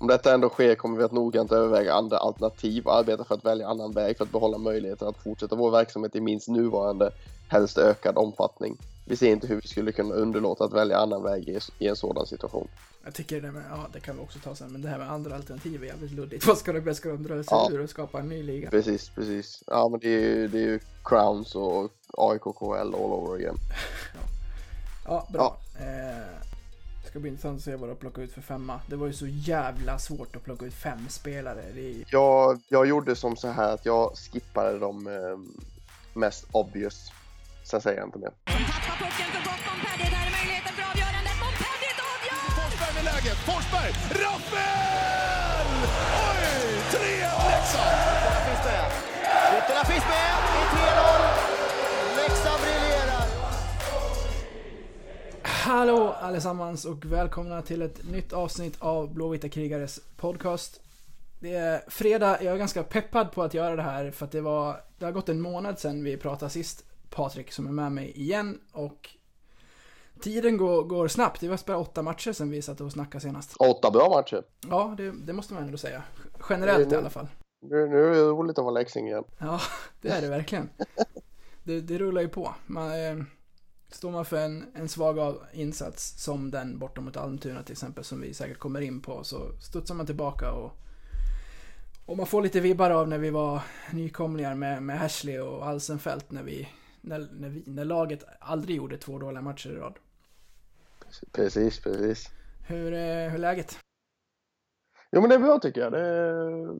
Om detta ändå sker kommer vi att noggrant överväga andra alternativ och arbeta för att välja annan väg för att behålla möjligheten att fortsätta vår verksamhet i minst nuvarande, helst ökad omfattning. Vi ser inte hur vi skulle kunna underlåta att välja annan väg i, en sådan situation. Jag tycker det med, ja det kan vi också ta sen, men det här med andra alternativ är jävligt luddigt. Vad ska de, ska de dra sig Ja. ur och skapa en ny liga? Precis, precis. Ja, men det är ju, det är ju Crowns och AIK KL all over again. Ja, bra. Eh, det ska bli intressant att se vad de plockar ut för femma. Det var ju så jävla svårt att plocka ut fem spelare. Det är, Jag, jag gjorde som så här att jag skippade de eh, mest obvious. Sen säger jag inte mer. Tappar pucken för gott. Montpellier, där är möjligheten för avgörandet. Montpellier avgör! Forsberg med läget. Forsberg! Rappel! Oj! 3-1 Leksand! Ytterna finns med. Ytterna finns med Hallå allesammans och välkomna till ett nytt avsnitt av Blåvita krigares podcast. Det är fredag, jag är ganska peppad på att göra det här för att det var, det har gått en månad sedan vi pratade sist. Patrik som är med mig igen och tiden går, går snabbt. Det var bara åtta matcher sedan vi satt och snackade senast. Åtta bra matcher. Ja, det, det måste man ändå säga. Generellt i alla fall. Nu, nu är det roligt att vara Leksing igen. Ja, det är det verkligen. Det, det rullar ju på. Man, eh, står man för en, en svag insats som den bortom mot Almtuna till exempel som vi säkert kommer in på så studsar man tillbaka och, och man får lite vibbar av när vi var nykomlingar med, med Ashley och Alsenfelt när vi, när, när vi när laget aldrig gjorde två dåliga matcher i rad. Precis, precis. Hur, eh, hur är läget? Jo, men det är bra tycker jag. Det är...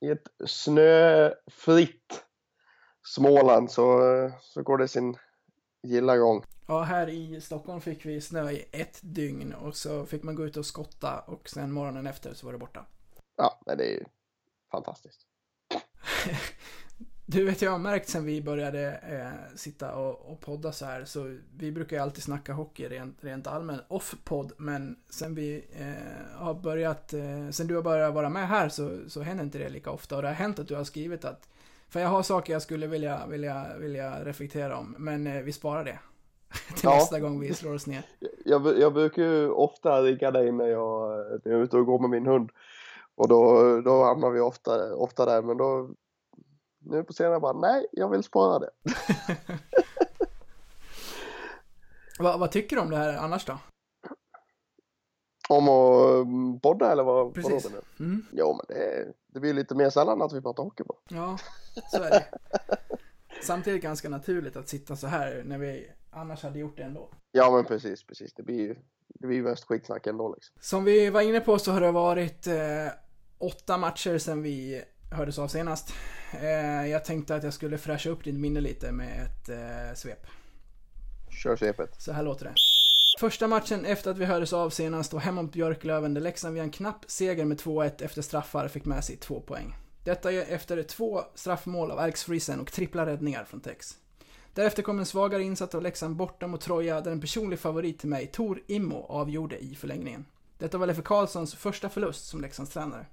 I ett snöfritt Småland så, så går det sin gilla gång. Ja, här i Stockholm fick vi snö i ett dygn och så fick man gå ut och skotta och sen morgonen efter så var det borta. Ja, men det är ju fantastiskt. Du vet, jag har märkt sen vi började eh, sitta och, och podda så här, så vi brukar ju alltid snacka hockey rent, rent allmänt off-podd, men sen vi eh, har börjat, eh, sen du har börjat vara med här så, så händer inte det lika ofta och det har hänt att du har skrivit att, för jag har saker jag skulle vilja, vilja, vilja reflektera om, men eh, vi sparar det. Till Ja. nästa gång vi slår oss ner. Jag, jag brukar ju ofta ringa dig när jag, när jag är ute och går med min hund. Och då, då hamnar vi ofta, ofta där, men då nu på senare bara nej, jag vill spara det. vad, vad tycker du om det här annars då? Om att mm, podda eller vad? Precis. vadå nu? Mm. Jo, men det, det blir lite mer sällan att vi pratar hockey på. Ja, så är det. Samtidigt ganska naturligt att sitta så här när vi annars hade gjort det ändå. Ja, men precis, precis. Det blir ju det blir ju mest skitsnack ändå liksom. Som vi var inne på så har det varit eh, åtta matcher sedan vi hördes av senast. Eh, jag tänkte att jag skulle fräscha upp ditt minne lite med ett eh, svep. Kör svepet. Så här låter det. Första matchen efter att vi hördes av senast var hemma mot Björklöven där Leksand via en knapp seger med 2-1 efter straffar fick med sig två poäng. Detta efter två straffmål av Alex Friesen och trippla räddningar från Tex. Därefter kom en svagare insats av Leksand borta mot Troja där en personlig favorit till mig, Tor Immo, avgjorde i förlängningen. Detta var Leffe Karlssons första förlust som Leksands tränare.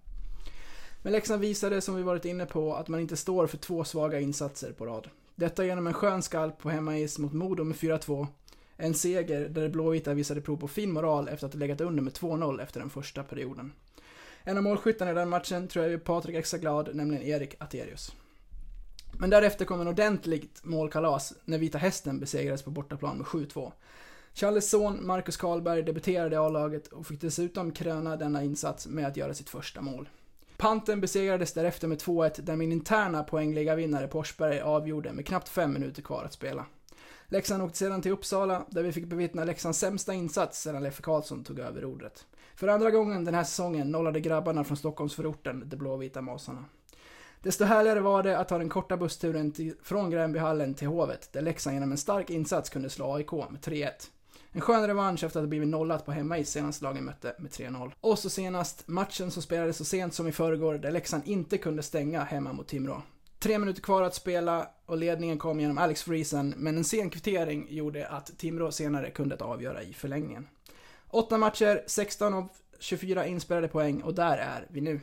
Men Leksand visade, som vi varit inne på, att man inte står för två svaga insatser på rad. Detta genom en skön skalp på hemmais mot Modo med 4-2. En seger där de blåvita visade prov på fin moral efter att ha legat under med 2-0 efter den första perioden. En av målskyttarna i den matchen tror jag är Patrik extra glad, nämligen Erik Aterius. Men därefter kom en ordentligt målkalas när Vita Hästen besegrades på bortaplan med 7-2. Charles son, Marcus Karlberg, debuterade i A-laget och fick dessutom kröna denna insats med att göra sitt första mål. Panten besegrades därefter med 2-1 där min interna poängliga vinnare avgjorde med knappt fem minuter kvar att spela. Leksand åkte sedan till Uppsala där vi fick bevittna Leksands sämsta insats sedan Leffe Karlsson tog över rodret. För andra gången den här säsongen nollade grabbarna från Stockholmsförorten de blåvita masarna. Desto härligare var det att ta den korta bussturen till, från Gränbyhallen till Hovet, där Leksand genom en stark insats kunde slå AIK med 3-1. En skön revansch efter att ha blivit nollat på hemmais senast lagen mötte med 3-0. Och så senast matchen som spelades så sent som i förrgår, där Leksand inte kunde stänga hemma mot Timrå. Tre minuter kvar att spela och ledningen kom genom Alex Friesen, men en sen kvittering gjorde att Timrå senare kunde avgöra i förlängningen. Åtta matcher, 16 av 24 inspelade poäng och där är vi nu.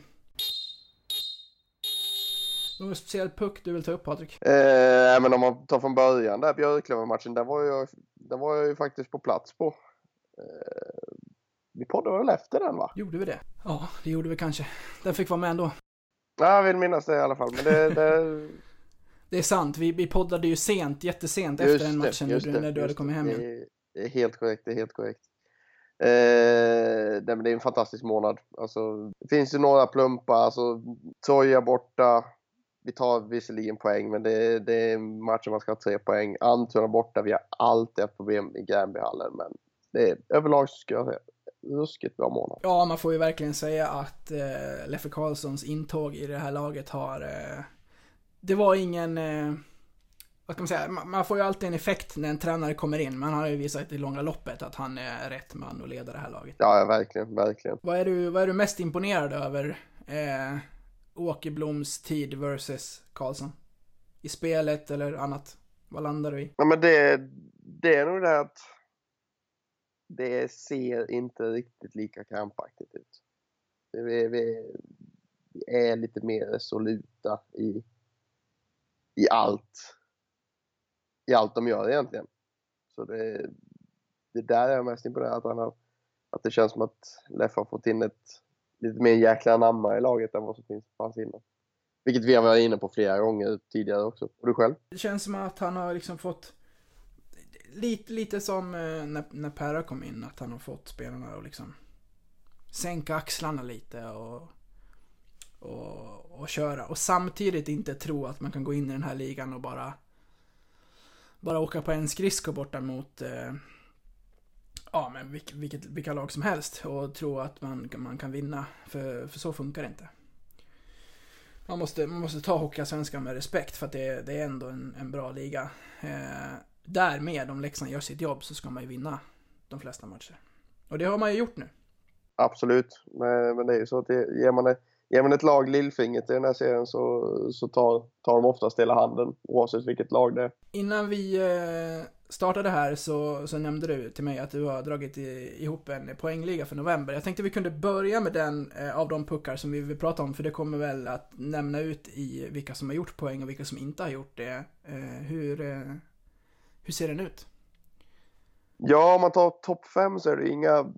Någon speciell puck du vill ta upp Patrik? Eh, men om man tar från början där Björklöven-matchen, där var jag, där var jag ju faktiskt på plats på. Eh, vi poddade väl efter den va? Gjorde vi det? Ja, det gjorde vi kanske. Den fick vara med ändå. Ja, jag vill minnas det i alla fall. Men det, det, Det är sant, vi, vi poddade ju sent, jättesent Just efter den det, matchen just när, det, du- när du hade kommit det. hem Det igen. är, det är helt korrekt, det är helt korrekt. Eh, nej, men det är en fantastisk månad. Alltså, det finns ju några plumpar, alltså Troja borta. Vi tar visserligen poäng, men det, är- det är matcher man ska ha tre poäng. Antuna borta, vi har alltid haft problem i Gränbyhallen, men det är överlag så ska jag säga ruskigt bra månad. Ja, man får ju verkligen säga att eh, Leffe Karlssons intåg i det här laget har... Eh, det var ingen... Eh, vad ska man säga? Man, man får ju alltid en effekt när en tränare kommer in. Man har ju visat i långa loppet att han är rätt man att leda det här laget. Ja, ja, verkligen, verkligen. Vad är du, vad är du mest imponerad över eh, Åkerbloms tid versus Karlsson? I spelet eller annat? Vad landar du i? Ja, men det, det är nog det att det ser inte riktigt lika krampaktigt ut. Vi, vi, vi är lite mer resoluta i, i allt. I allt de gör egentligen. Så det, det där är jag mest imponerad att han har, att det känns som att Leffe har fått in ett lite mer jäkla anamma i laget än vad som finns fanns innan. Vilket vi har varit inne på flera gånger tidigare också. Och du själv? Det känns som att han har liksom fått lite, lite som eh, när, när Perra kom in, att han har fått spelarna att liksom sänka axlarna lite och, och, och köra. Och samtidigt inte tro att man kan gå in i den här ligan och bara bara åka på en skridsko borta mot eh, ja, men vilk, vilket, vilka lag som helst och tro att man, man kan vinna. För, för så funkar det inte. Man måste, man måste ta Hockeyallsvenskan med respekt för att det, det är ändå en, en bra liga. Eh, därmed, om Leksand gör sitt jobb så ska man ju vinna de flesta matcher. Och det har man ju gjort nu. Absolut, men, men det är ju så att det, ger, man ett, ger man ett lag lillfingret i den här serien så, så tar, tar de oftast hela handen oavsett vilket lag det är. Innan vi eh, startade här så, så nämnde du till mig att du har dragit i, ihop en poängliga för november. Jag tänkte vi kunde börja med den eh, av de puckar som vi vill prata om för det kommer väl att nämna ut i vilka som har gjort poäng och vilka som inte har gjort det. Eh, hur, eh, hur ser den ut? Ja, om man tar topp fem så är det inga,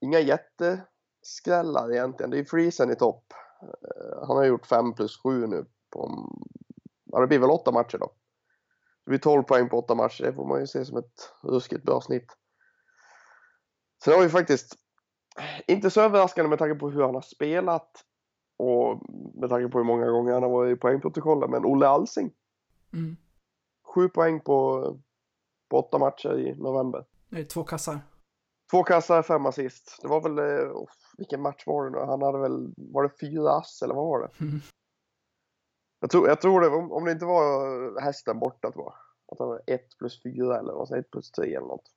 inga jätteskrällar egentligen. Det är Friesen i topp. Eh, Han har gjort 5 plus 7 nu. På, ja, det blir väl åtta matcher då. Det blir 12 poäng på åtta matcher. Det får man ju se som ett ruskigt bra snitt. Sen har vi faktiskt, inte så överraskande med tanke på hur han har spelat och med tanke på hur många gånger han har varit i poängprotokollet, men Olle Alsing. Mm. Sju poäng på, på åtta matcher i november. Det är två kassar. Två kassar, fem assist. Det var väl, eh, oh, vilken match var det nu? Han hade väl, var det fyra ass eller vad var det? Mm. Jag tror, jag tror det, om, om det inte var hästen borta tror jag. Att han var ett plus fyra eller något, ett plus tre eller något.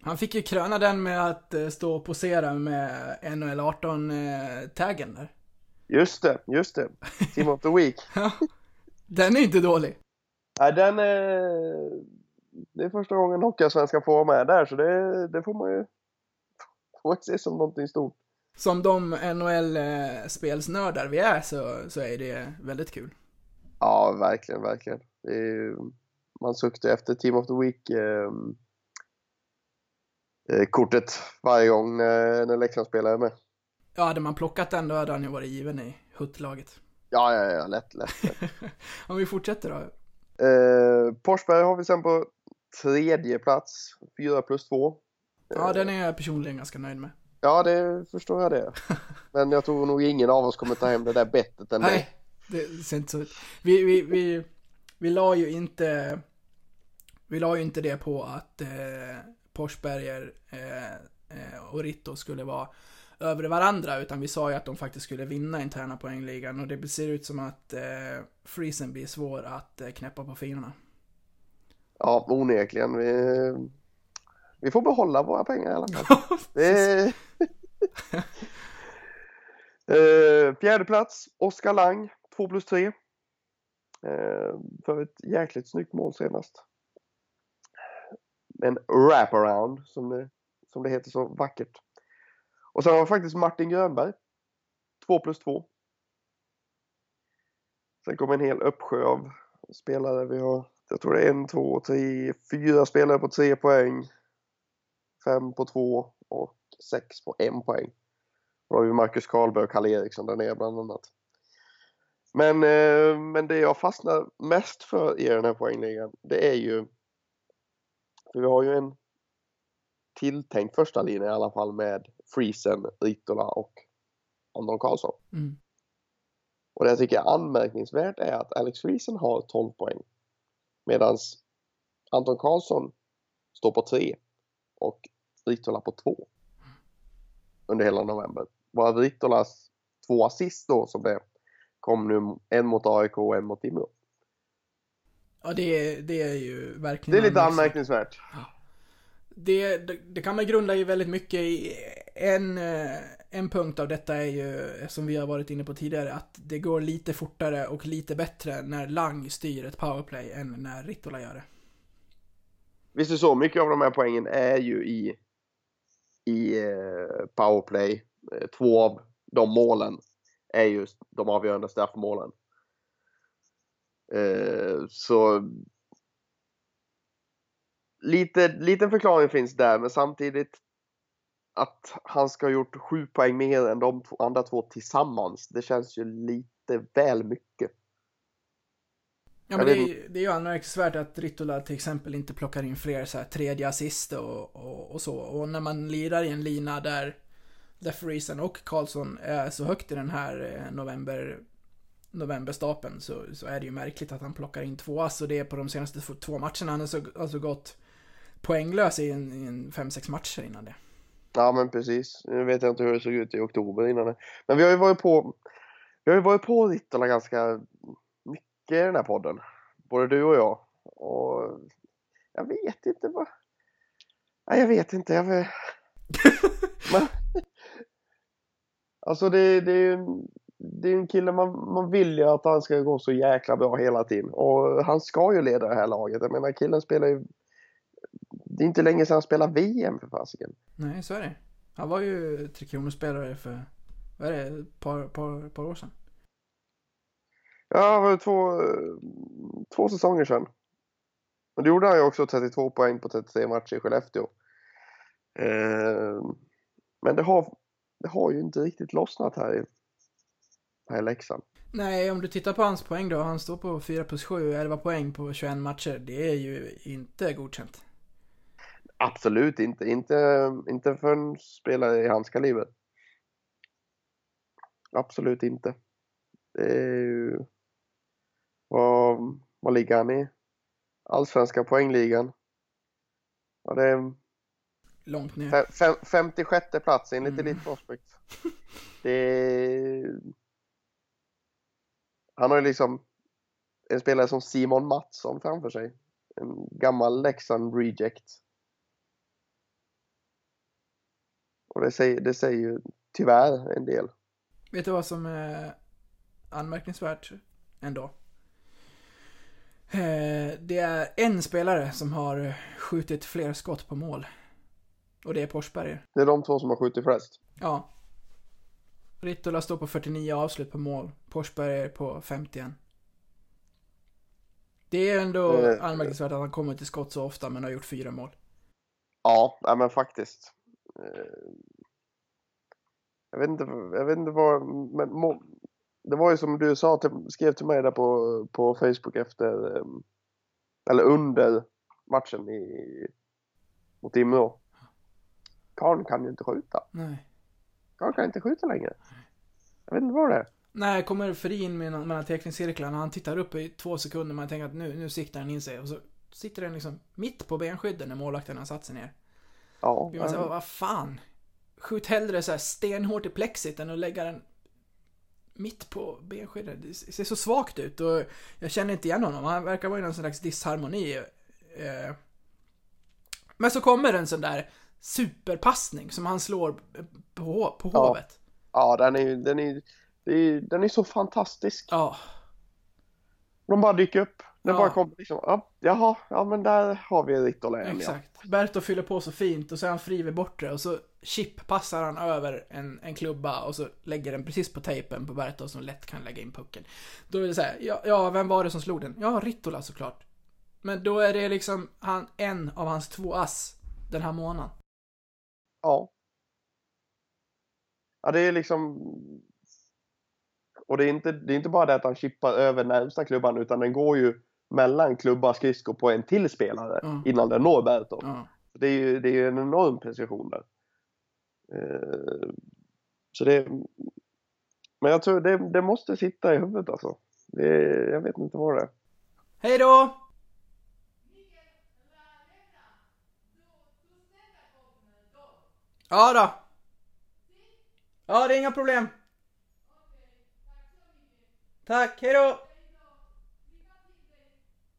Han fick ju kröna den med att eh, stå och posera med NHL 18-taggen där. Just det, just det. Team of the Week. Den är inte dålig. Nej, den är... Det är första gången Hockeyallsvenskan får vara med där, så det, det får man ju får man se som någonting stort. Som de NHL-spelsnördar vi är så, så är det väldigt kul. Ja, verkligen, verkligen. Ju- man suktar efter Team of the Week eh, eh, kortet varje gång när, när Leksand spelar med. Ja, hade man plockat den då hade han ju varit given i huttlaget. Ja, ja, ja, lätt, lätt. lätt. Om vi fortsätter då. eh, Forsberg har vi sen på tredje plats, 4 plus 2. Ja, den är jag personligen ganska nöjd med. Ja, det förstår jag det. Men jag tror nog ingen av oss kommer ta hem det där bettet ändå. Nej, det ser inte så ut. Vi, vi, vi, vi la ju inte... Vi la ju inte det på att eh, Porsberger eh, eh, och Ritto skulle vara över varandra, utan vi sa ju att de faktiskt skulle vinna interna poängligan och det ser ut som att eh, Friesen blir svår att eh, knäppa på fingrarna. Ja, onekligen. Vi, vi får behålla våra pengar i alla fall. Eh, fjärde plats, Oskar Lang, 2 plus 3. Eh, för ett jäkligt snyggt mål senast. En wraparound, som det, som det heter så vackert. Och sen har vi faktiskt Martin Grönberg, 2 plus 2. Sen kommer en hel uppsjö av spelare. Vi har, jag tror det är en, två, tre, fyra spelare på tre poäng. Fem på två och sex på en poäng. Då har vi Marcus Karlberg och Kalle Eriksson där nere bland annat. Men, eh, men det jag fastnar mest för i den här poängligan, det är ju... För vi har ju en tilltänkt första linje i alla fall med Friesen, Ritola och Anton Karlsson. Mm. Och det jag tycker är anmärkningsvärt är att Alex Friesen har 12 poäng. Medan Anton Karlsson står på 3 och Ritola på 2. Under hela november. Bara Ritolas två assist då som det kom nu en mot AIK och en mot Timrå. Ja, det, är- det är ju Det verkligen är lite anmärkningsvärt. anmärkningsvärt. Det, det, det kan man grunda i väldigt mycket i. En, eh, en punkt av detta är ju, som vi har varit inne på tidigare, att det går lite fortare och lite bättre när Lang styr ett powerplay än när Ritola gör det. Visst är så, mycket av de här poängen är ju i, i eh, powerplay. Eh, två av de målen är just de avgörande straffmålen. Eh, så lite, liten förklaring finns där, men samtidigt att han ska ha gjort sju poäng mer än de två, andra två tillsammans. Det känns ju lite väl mycket. Ja, men det är, det är ju anmärkningsvärt att Ritola till exempel inte plockar in fler så här tredje assist och, och, och så. Och när man lirar i en lina där, där Friesen och Karlsson är så högt i den här eh, november, novemberstapeln så, så är det ju märkligt att han plockar in två ass och det är på de senaste två- två matcherna. Han har så, alltså gått poänglös i en, i en fem, sex matcher innan det. Ja men precis. Nu vet jag inte hur det såg ut i oktober innan det. Men vi har ju varit på Vi har ju varit på Ritola ganska mycket i den här podden. Både du och jag. Och jag vet inte vad... Nej jag vet inte. Jag vet... Men... Alltså det, det är ju en, det är en kille man, man vill ju att han ska gå så jäkla bra hela tiden. Och han ska ju leda det här laget. Jag menar killen spelar ju det är inte länge sedan han spelade VM för fasiken. Nej, så är det. Han var ju Tre Kronor-spelare för, vad är det, ett par, par, par år sedan. Ja, det var två, två säsonger sedan. Och då gjorde han ju också 32 poäng på 33 matcher i Skellefteå. Eh, men det har, det har ju inte riktigt lossnat här i, här i Leksand. Nej, om du tittar på hans poäng då. Han står på 4 plus 7, 11 poäng på 21 matcher. Det är ju inte godkänt. Absolut inte. Inte, inte för en spelare i hans kaliber. Absolut inte. Det är ju... Vad, vad ligger han i? Allsvenska poängligan. Ja, det är Långt ner. Fem- fem- 56 plats enligt Mm. Elite Prospect. Det är... Han har ju liksom en spelare som Simon Mattsson framför sig. En gammal Leksand reject. Och det säger, det säger ju tyvärr en del. Vet du vad som är anmärkningsvärt ändå? Eh, Det är en spelare som har skjutit fler skott på mål. Och det är Forsberger. Det är de två som har skjutit flest. Ja. Rittola står på 49 avslut på mål. Forsberger på 51. Det är ändå Eh, anmärkningsvärt att han kommer till skott så ofta men har gjort fyra mål. Ja, men faktiskt. Eh, Jag vet inte, jag vet inte vad, men må, det var ju som du sa, till, skrev till mig där på, på Facebook efter, eh, eller under matchen i, mot Timrå. Karl kan ju inte skjuta. Nej. Karl kan inte skjuta längre. Jag vet inte vad det är. När kommer Fri in med någon- mellan teckningscirklarna, han tittar upp i två sekunder, man tänker att nu, nu siktar han in sig och så sitter den liksom mitt på benskydden när målvakten har satt sig ner. Ja, Blir man säger, vad fan? Skjut hellre så här stenhårt i plexit än att lägga den mitt på benskyddet. Det ser så svagt ut och jag känner inte igen honom. Han verkar vara i någon slags disharmoni. eh. Men så kommer en sån där superpassning som han slår på, på Ja. hovet. ja den är ju, den är, det är, den är så fantastisk. Ja. De bara dyker upp. Den Ja. bara kommer liksom, ja, jaha, ja men där har vi Ritola igen ja. Exakt. Berto fyller på så fint och så är han fri vid bortre och så chip passar han över en, en klubba och så lägger den precis på tejpen på Berto som lätt kan lägga in pucken. Då är det så här, ja, ja vem var det som slog den? Ja, Rittola såklart. Men då är det liksom han, en av hans två ass den här månaden. Ja. Ja, det är liksom... Och det är inte, det är inte bara det att han chippar över närmsta klubban utan den går ju mellan klubba skridskor på en till spelare Ja. innan den når Bertov. Ja. Det är ju det är ju en enorm precision där. Eh, så det... Men jag tror det, det måste sitta i huvudet alltså. Det, jag vet inte vad det är. Hej då! Ja då. Ja, det är inga problem. Tack, hej då!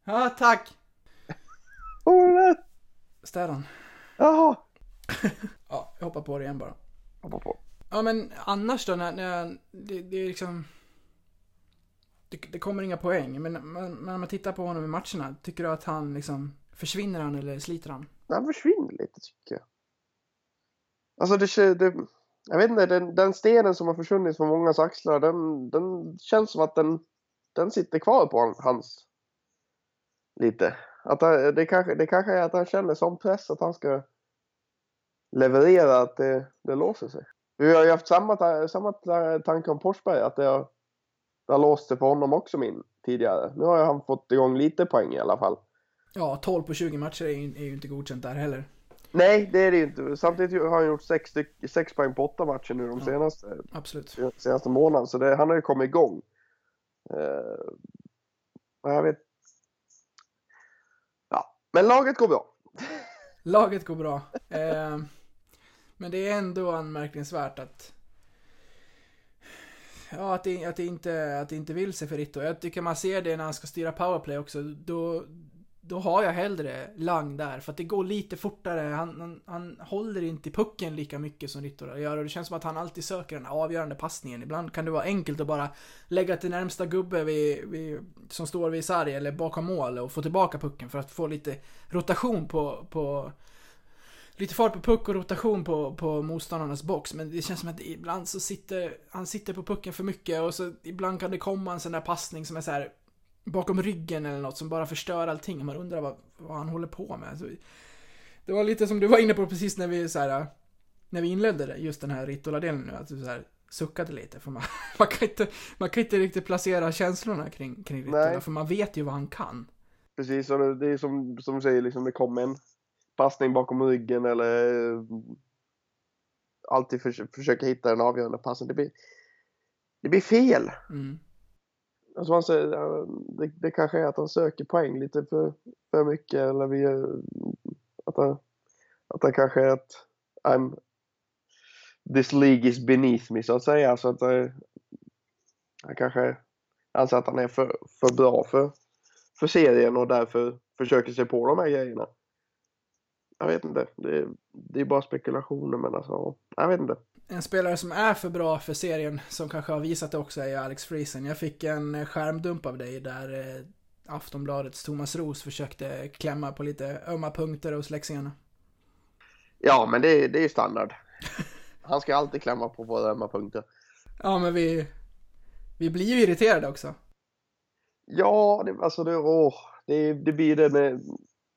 Ja, tack! Vad var det där? Städan. Jaha! Ja, jag hoppar på det igen bara. Hoppa på. Ja, men annars då när, när det, det är liksom... Det, det kommer inga poäng, men, men, men när man tittar på honom i matcherna, tycker du att han liksom... Försvinner han eller sliter han? Han försvinner lite tycker jag. Alltså det, det jag vet inte, den, den stenen som har försvunnit från mångas axlar, den, den känns som att den, den sitter kvar på han- hans lite. Att han, det, kanske, det kanske är att han känner som press att han ska leverera, att det, det låser sig. Vi har ju haft samma, samma ta- tanke om Forsberg, att det har, det har låst sig för honom också min tidigare. Nu har han fått igång lite poäng i alla fall. Ja, 12 på 20 matcher är ju, är ju inte godkänt där heller. Nej, det är det ju inte. Samtidigt har han gjort sex, styck, sex poäng på åtta matcher nu de Ja. senaste, Absolut. senaste månaderna. Så det, han har ju kommit igång. Uh, jag vet. Men laget går bra. Laget går bra. Eh, men det är ändå anmärkningsvärt att... Ja, att det, att, det inte, att det inte vill sig för Ritto. Jag tycker man ser det när han ska styra powerplay också. Då, då har jag hellre Lang där, för att det går lite fortare. Han, han, han håller inte i pucken lika mycket som Ritto gör och det känns som att han alltid söker den avgörande passningen. Ibland kan det vara enkelt att bara lägga till närmsta gubbe vid, vid, som står vid sarg eller bakom mål och få tillbaka pucken för att få lite rotation på, på lite fart på puck och rotation på, på motståndarnas box. Men det känns som att ibland så sitter han sitter på pucken för mycket och så ibland kan det komma en sån där passning som är så här bakom ryggen eller något som bara förstör allting. och Man undrar vad, vad han håller på med. Så, det var lite som du var inne på precis när vi så här, när vi inledde det, just den här Rittola-delen nu, att du så här suckade lite. För man, man, kan inte, man kan inte riktigt placera känslorna kring, kring Rittola, för man vet ju vad han kan. Precis, och det, är som, som du säger, liksom, det kommer en passning bakom ryggen eller eh, alltid förs försöka hitta den avgörande passen. Det blir, det blir fel. Mm. Alltså man säger, det, det kanske är att han söker poäng lite för, för mycket eller vi, att, han, att han kanske är att I'm, this league is beneath me så att säga. Så att eh, han kanske anser att han är för, för bra för, för serien och därför försöker sig på de här grejerna. Jag vet inte. Det, det är bara spekulationer men alltså, jag vet inte. En spelare som är för bra för serien, som kanske har visat det också, är Alex Friesen. Jag fick en eh, skärmdump av dig där eh, Aftonbladets Thomas Ros försökte klämma på lite ömma punkter hos Leksingarna. Ja, men det, det är ju standard. Han ska alltid klämma på våra ömma punkter. Ja, men vi, vi blir ju irriterade också. Ja, det, alltså det, åh, det, det blir ju det när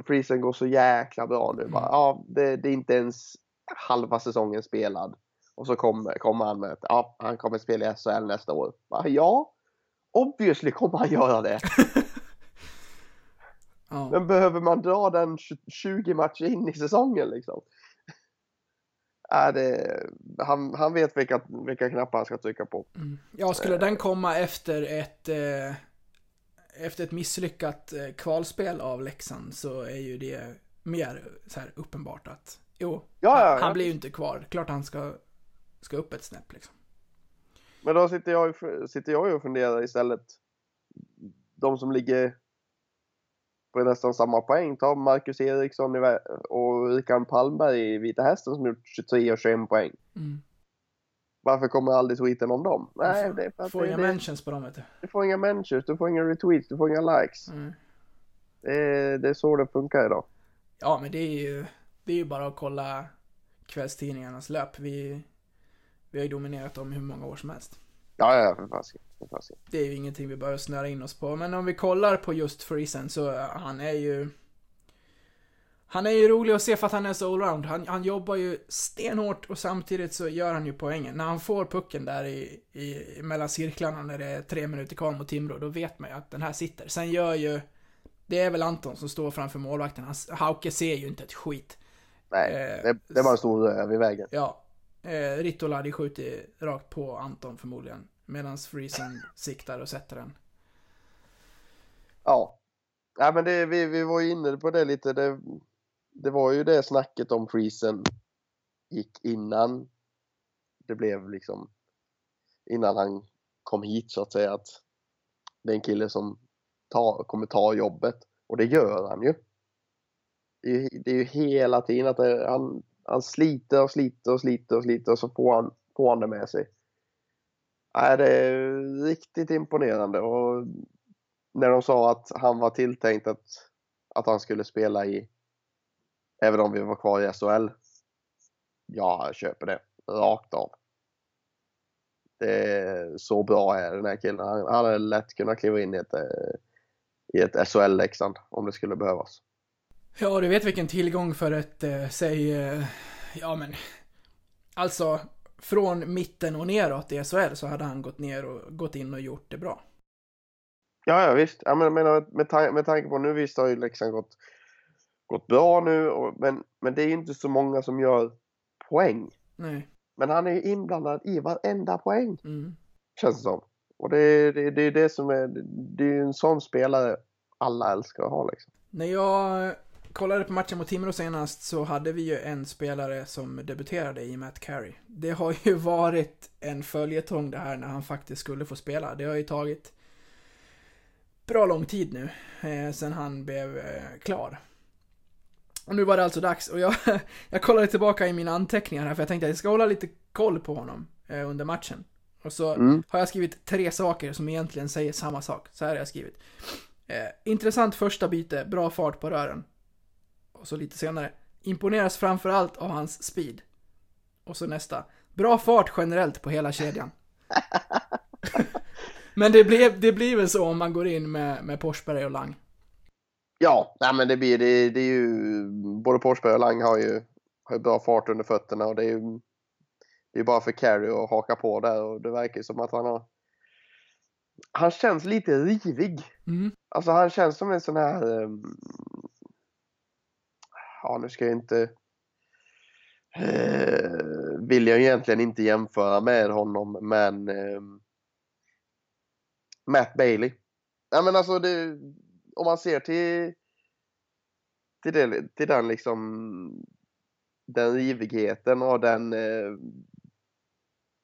Friesen går så jäkla bra nu. Bara, ja, det, det är inte ens halva säsongen spelad. Och så kommer, kommer han med att ja, han kommer spela i SHL nästa år. Ja, obviously kommer han göra det. Ja. Men behöver man dra den tj- 20 matcher in i säsongen liksom? Är det, han, han vet vilka, vilka knappar han ska trycka på. Ja, skulle den komma efter ett, eh, efter ett misslyckat eh, kvalspel av Leksand så är ju det mer så här uppenbart att jo, Ja, han, ja, ja. han blir ju inte kvar. Klart han ska, ska upp ett snäpp liksom. Men då sitter jag, sitter jag och funderar istället. De som ligger på nästan samma poäng. Ta Marcus Eriksson och Rickard Palmberg i Vita Hästen som gjort 23 och 21 poäng. Mm. Varför kommer aldrig tweeten om dem? Nej, det är för att Får det, inga det, mentions på dem vet du. du får inga mentions, du får inga retweets, du får inga likes. Mm. Det är, det är så det funkar idag. Ja, men det är ju, det är ju bara att kolla kvällstidningarnas löp. Vi, vi har ju dominerat dem i hur många år som helst. Ja, ja, för fasiken. Det är ju ingenting vi behöver snöra in oss på. Men om vi kollar på just Friesen så han är ju... Han är ju rolig att se för att han är så allround. Han, han jobbar ju stenhårt och samtidigt så gör han ju poängen. När han får pucken där i, i mellan cirklarna när det är tre minuter kvar mot Timrå, då vet man ju att den här sitter. Sen gör ju, det är väl Anton som står framför målvakten. Han, Hauke ser ju inte ett skit. Nej, Eh, det, det stor röv i vägen. Ja. Eh, Ritola hade skjutit rakt på Anton förmodligen. Medan Friesen siktar och sätter den. Ja. Ja men det, vi, vi var ju inne på det lite. Det, det var ju det snacket om Friesen gick innan det blev liksom innan han kom hit så att säga att det är en kille som ta, kommer ta jobbet och det gör han ju. Det är, ju- det är ju hela tiden att det, han, han sliter och sliter och sliter och sliter och så får han, får han det med sig. Nej, det är riktigt imponerande och när de sa att han var tilltänkt att, att han skulle spela i, även om vi var kvar i SHL. Ja, jag köper det rakt av. Det är så bra är den här killen. Han hade lätt kunnat kliva in i ett, eh, i ett SHL-Leksand om det skulle behövas. Ja, du vet vilken tillgång för ett, eh, säg, eh, ja men, alltså, från mitten och neråt i SHL så hade han gått ner och gått in och gjort det bra. Ja, ja visst. Ja, men, men, med, tan- med tanke på nu visst har ju Leksand gått, gått bra nu, och, men, men det är ju inte så många som gör poäng. Nej. Men han är ju inblandad i varenda poäng. Mm. Känns det som. Och det är det, det, är det som är, det är ju en sån spelare alla älskar att ha liksom. När jag kollade på matchen mot Timrå senast så hade vi ju en spelare som debuterade i Matt Carey. Det har ju varit en följetong det här när han faktiskt skulle få spela. Det har ju tagit bra lång tid nu eh, sen han blev eh, klar. Och nu var det alltså dags och jag, jag kollade tillbaka i mina anteckningar här för jag tänkte att jag ska hålla lite koll på honom eh, under matchen. Och så Mm. har jag skrivit tre saker som egentligen säger samma sak. Så här har jag skrivit. Eh, intressant första byte, bra fart på rören. Och så lite senare. Imponeras framförallt av hans speed. Och så nästa. Bra fart generellt på hela kedjan. Men det blir, det blir väl så om man går in med, med Forsberg och Lang. Ja, nej, men det blir det, det är ju både Forsberg och Lang har ju, har ju bra fart under fötterna och det är ju det är bara för Carey att haka på där och det verkar som att han har han känns lite rivig. Mm. Alltså han känns som en sån här ehm, ja nu ska jag inte eh, vill jag egentligen inte jämföra med honom men eh, Matt Bailey. Ja men alltså det, om man ser till till, det, till den liksom den rivigheten och den eh,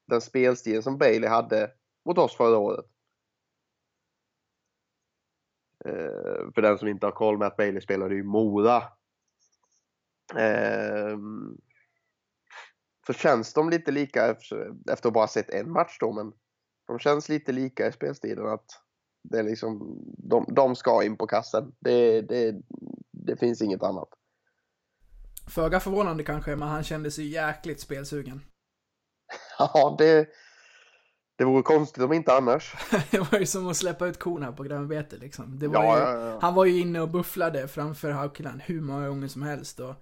den spelstilen som Bailey hade mot oss förra året. Eh, för den som inte har koll, Matt Bailey spelade ju i Mora. Eh, så känns de lite lika efter, efter att bara sett en match då, men de känns lite lika i spelstilen att det är liksom, de, de ska in på kassen. Det, det, det finns inget annat. Föga förvånande kanske, men han kände sig jäkligt spelsugen. Ja, det, det vore konstigt om inte annars. det var ju som att släppa ut korna på grönbete liksom. Det var Ja, ju, ja, ja. Han var ju inne och bufflade framför Haukeland hur många gånger som helst och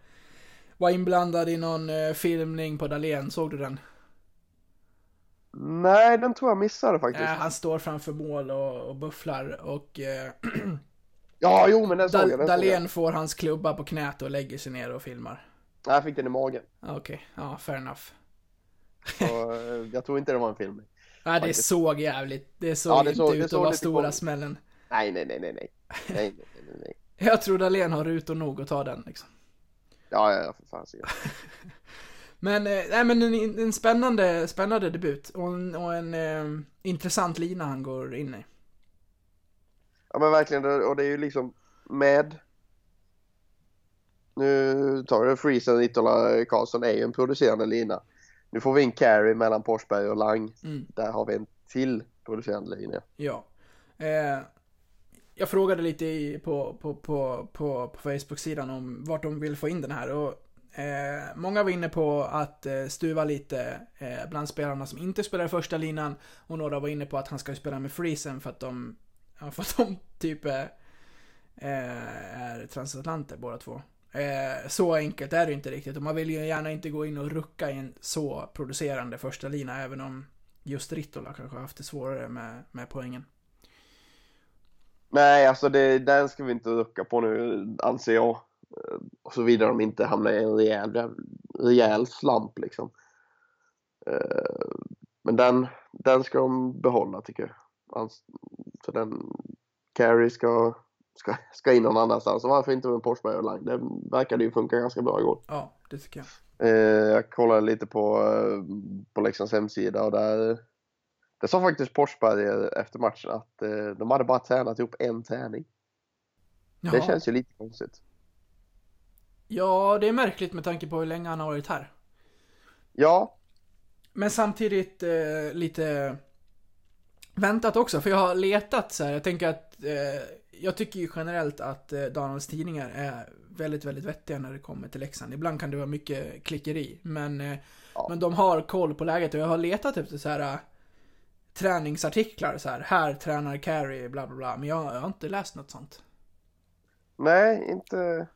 var inblandad i någon eh, filmning på Dahlén, såg du den? Nej, den tror jag missade faktiskt. Eh, han står framför mål och, och bufflar och eh, Ja, jo, men den såg jag. Den. Dahlén får hans klubba på knät och lägger sig ner och filmar. Nej, jag fick den i magen. Ah, Okej, ja, fair enough. Så, eh, jag tror inte det var en film. Nej, det Faktiskt. såg jävligt, det såg Ja, det inte såg- det ut att vara stora konstigt. smällen. Nej, nej, nej, nej, nej. Nej, nej, nej, nej. Jag tror Dahlén har rutor nog att ta den liksom. Ja, ja, för fan. Men, eh, nej men en, en spännande, spännande debut och en, och en eh, intressant lina han går in i. Ja, men verkligen. Och det är ju liksom med... Nu tar vi det. Freezer, Nitola, Karlsson är ju en producerande lina. Nu får vi in Carey mellan Forsberg och Lang. Mm. Där har vi en till producerande linje. Ja. Eh, jag frågade lite i, på, på, på, på, på Facebook-sidan om vart de vill få in den här och eh, många var inne på att eh, stuva lite eh, bland spelarna som inte spelar i första linan och några var inne på att han ska spela med Friesen för att de, ja, för att de typ eh, eh, är transatlanter båda två. Eh, så enkelt är det inte riktigt och man vill ju gärna inte gå in och rucka i en så producerande första lina även om just Rittola kanske har haft det svårare med, med poängen. Nej, alltså det, den ska vi inte rucka på nu, anser jag. Eh, Såvida de inte hamnar i en rejäl, rejäl slamp liksom. Eh, Men den, den ska de behålla tycker jag. Så den, Carey ska, ska, ska in någon annanstans. Varför inte med och Lang? Det verkade ju funka ganska bra igår. Ja, det tycker jag. Eh, jag kollade lite på, på Leksands hemsida och där, där sa faktiskt Forsberg eh, efter matchen att eh, de hade bara tränat ihop en träning. Det Jaha. känns ju lite konstigt. Ja, det är märkligt med tanke på hur länge han har varit här. Ja, Men samtidigt eh, lite väntat också, för jag har letat så här. Jag tänker att eh, jag tycker ju generellt att eh, Donalds tidningar är väldigt, väldigt vettiga när det kommer till Leksand. Ibland kan det vara mycket klickeri, men, eh, Ja. men de har koll på läget och jag har letat efter så här träningsartiklar så här. Här tränar Carey, bla bla bla. Men jag, jag har inte läst något sånt. nej, inte,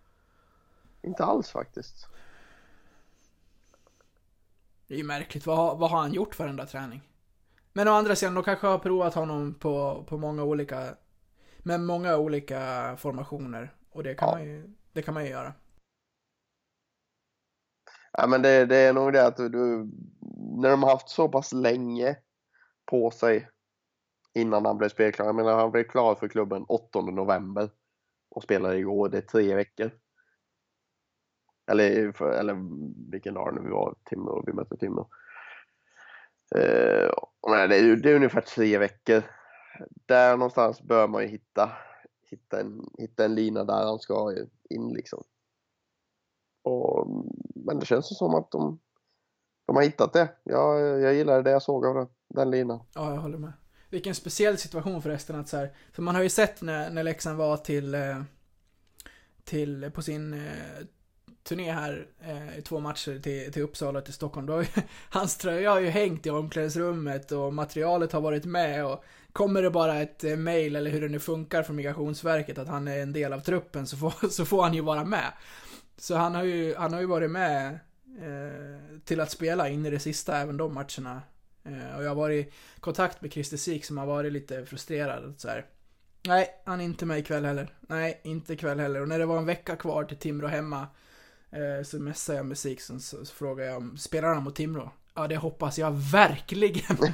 inte alls faktiskt. Det är ju märkligt. Vad, vad har han gjort för enda träning? Men å andra sidan, de kanske har provat honom på, på många olika... Med många olika formationer. Och det kan, Ja. man, ju, det kan man ju göra. Ja, men det, det är nog det att du, när de har haft så pass länge på sig innan han blev spelklar. Jag menar, han blev klar för klubben 8 november och spelade igår. Det är tre veckor. Eller, för, eller vilken dag det nu var, Timrå, vi mötte Timrå. Eh, nej, det, är, det är ungefär tre veckor. Där någonstans bör man ju hitta, hitta, en, hitta en lina där han ska in liksom. Och, men det känns som att de, de har hittat det. Jag, jag gillade det jag såg av den, den linan. Ja, jag håller med. Vilken speciell situation förresten att så här, För man har ju sett när, när Leksand var till... Eh, till, på sin eh, turné här, eh, i två matcher till, till Uppsala och till Stockholm. Då har ju, hans tröja har ju hängt i omklädningsrummet och materialet har varit med och Kommer det bara ett eh, mail eller hur det nu funkar från Migrationsverket att han är en del av truppen så får, så får han ju vara med. Så han har ju, han har ju varit med eh, till att spela in i det sista, även de matcherna. Eh, och jag har varit i kontakt med Christer Sik som har varit lite frustrerad. Så här. Nej, han är inte med ikväll heller. Nej, inte ikväll heller. Och när det var en vecka kvar till Timrå hemma eh, så messade jag med Sik så, så, så frågade jag om spelar han mot Timrå? Ja, det hoppas jag verkligen.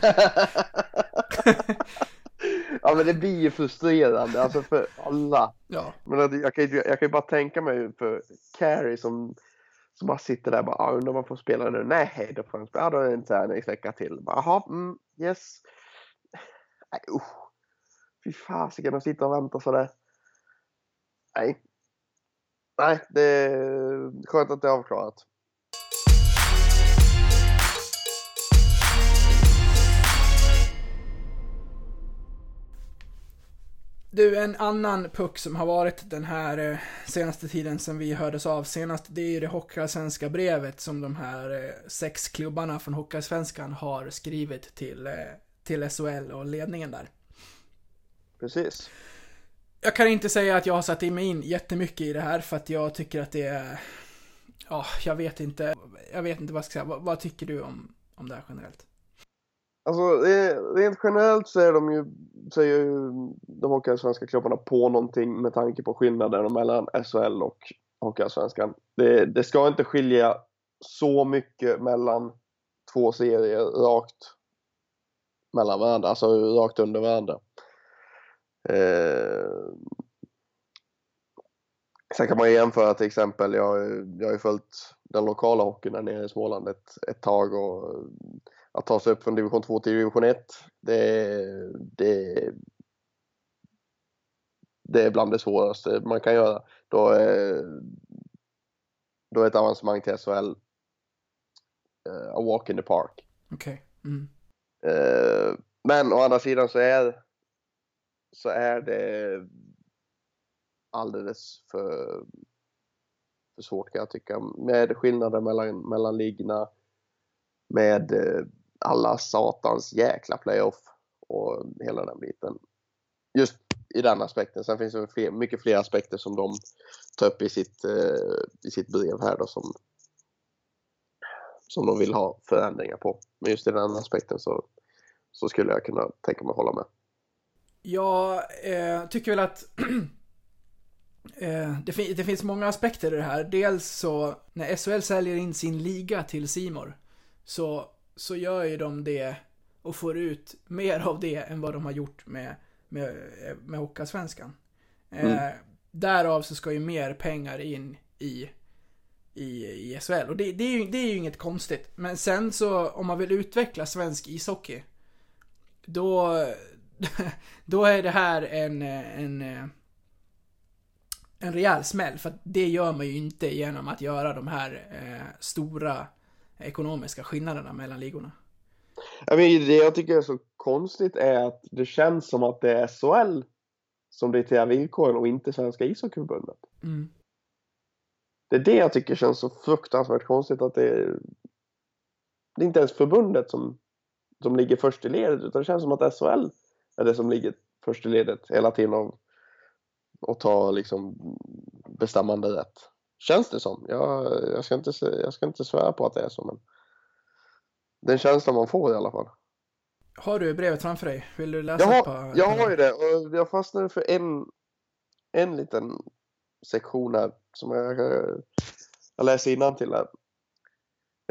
ja men det blir ju frustrerande alltså för alla. ja, Men jag kan ju jag kan ju bara tänka mig för Carrie som, så man sitter där och bara ah, undrar om man får spela nu. Nej, då får han spela. Ja, då är det en vecka till. Jaha, mm, yes. Nej, usch. Fy fasiken att sitta och vänta sådär. Nej. Nej, det är skönt att det är avklarat. Du, en annan puck som har varit den här eh, senaste tiden sen vi hördes av senast, det är ju det Hockeyallsvenska brevet som de här eh, sex klubbarna från Hockeyallsvenskan har skrivit till, eh, till SHL och ledningen där. Precis. Jag kan inte säga att jag har satt in mig in jättemycket i det här för att jag tycker att det är... Ja, jag vet inte. Jag vet inte vad jag ska säga. Vad, vad tycker du om, om det här generellt? Alltså rent generellt så är de ju, så är ju de hockeyallsvenska klubbarna på någonting med tanke på skillnaden mellan SHL och hockeyallsvenskan. Det, det ska inte skilja så mycket mellan två serier rakt mellan varandra, alltså rakt under varandra. Eh, sen kan man jämföra till exempel, jag, jag har ju följt den lokala hockeyn där nere i Småland ett, ett tag och att ta sig upp från division 2 till division 1, det, det, det är bland det svåraste man kan göra. Då är, då är ett avancemang till SHL eh, a walk in the park. Okej. Mm. Eh, men å andra sidan så är, så är det alldeles för, för svårt kan jag tycka. Med skillnader mellan, mellan ligorna, med eh, alla satans jäkla playoff och hela den biten. Just i den aspekten. Sen finns det fler, mycket fler aspekter som de tar upp i sitt, eh, i sitt brev här då som, som de vill ha förändringar på. Men just i den aspekten så, så skulle jag kunna tänka mig att hålla med. Jag eh, tycker väl att eh, det, fin det, finns många aspekter i det här. Dels så när SHL säljer in sin liga till Simor så, så gör ju de det och får ut mer av det än vad de har gjort med, med, med Hockeyallsvenskan. Eh, mm. Eh, därav så ska ju mer pengar in i, i, i SHL. Och det, det, är ju, det är ju inget konstigt. Men sen så om man vill utveckla svensk ishockey då, då är det här en, en, en rejäl smäll. För det gör man ju inte genom att göra de här eh, stora ekonomiska skillnaderna mellan ligorna. Jag mean, det jag tycker är så konstigt är att det känns som att det är SHL som dikterar villkoren och inte Svenska ishockeyförbundet. Mm. Det är det jag tycker känns så fruktansvärt konstigt att det är, det är inte ens förbundet som, som ligger först i ledet utan det känns som att SHL är det som ligger först i ledet hela tiden och, och tar liksom bestämmande rätt. Känns det som. Jag, jag, ska inte, jag ska inte svära på att det är så men den känslan man får i alla fall. Har du brevet framför dig? Vill du läsa jag har, på, Jag har ju det och jag fastnade för en, en liten sektion här som jag, jag läser till här.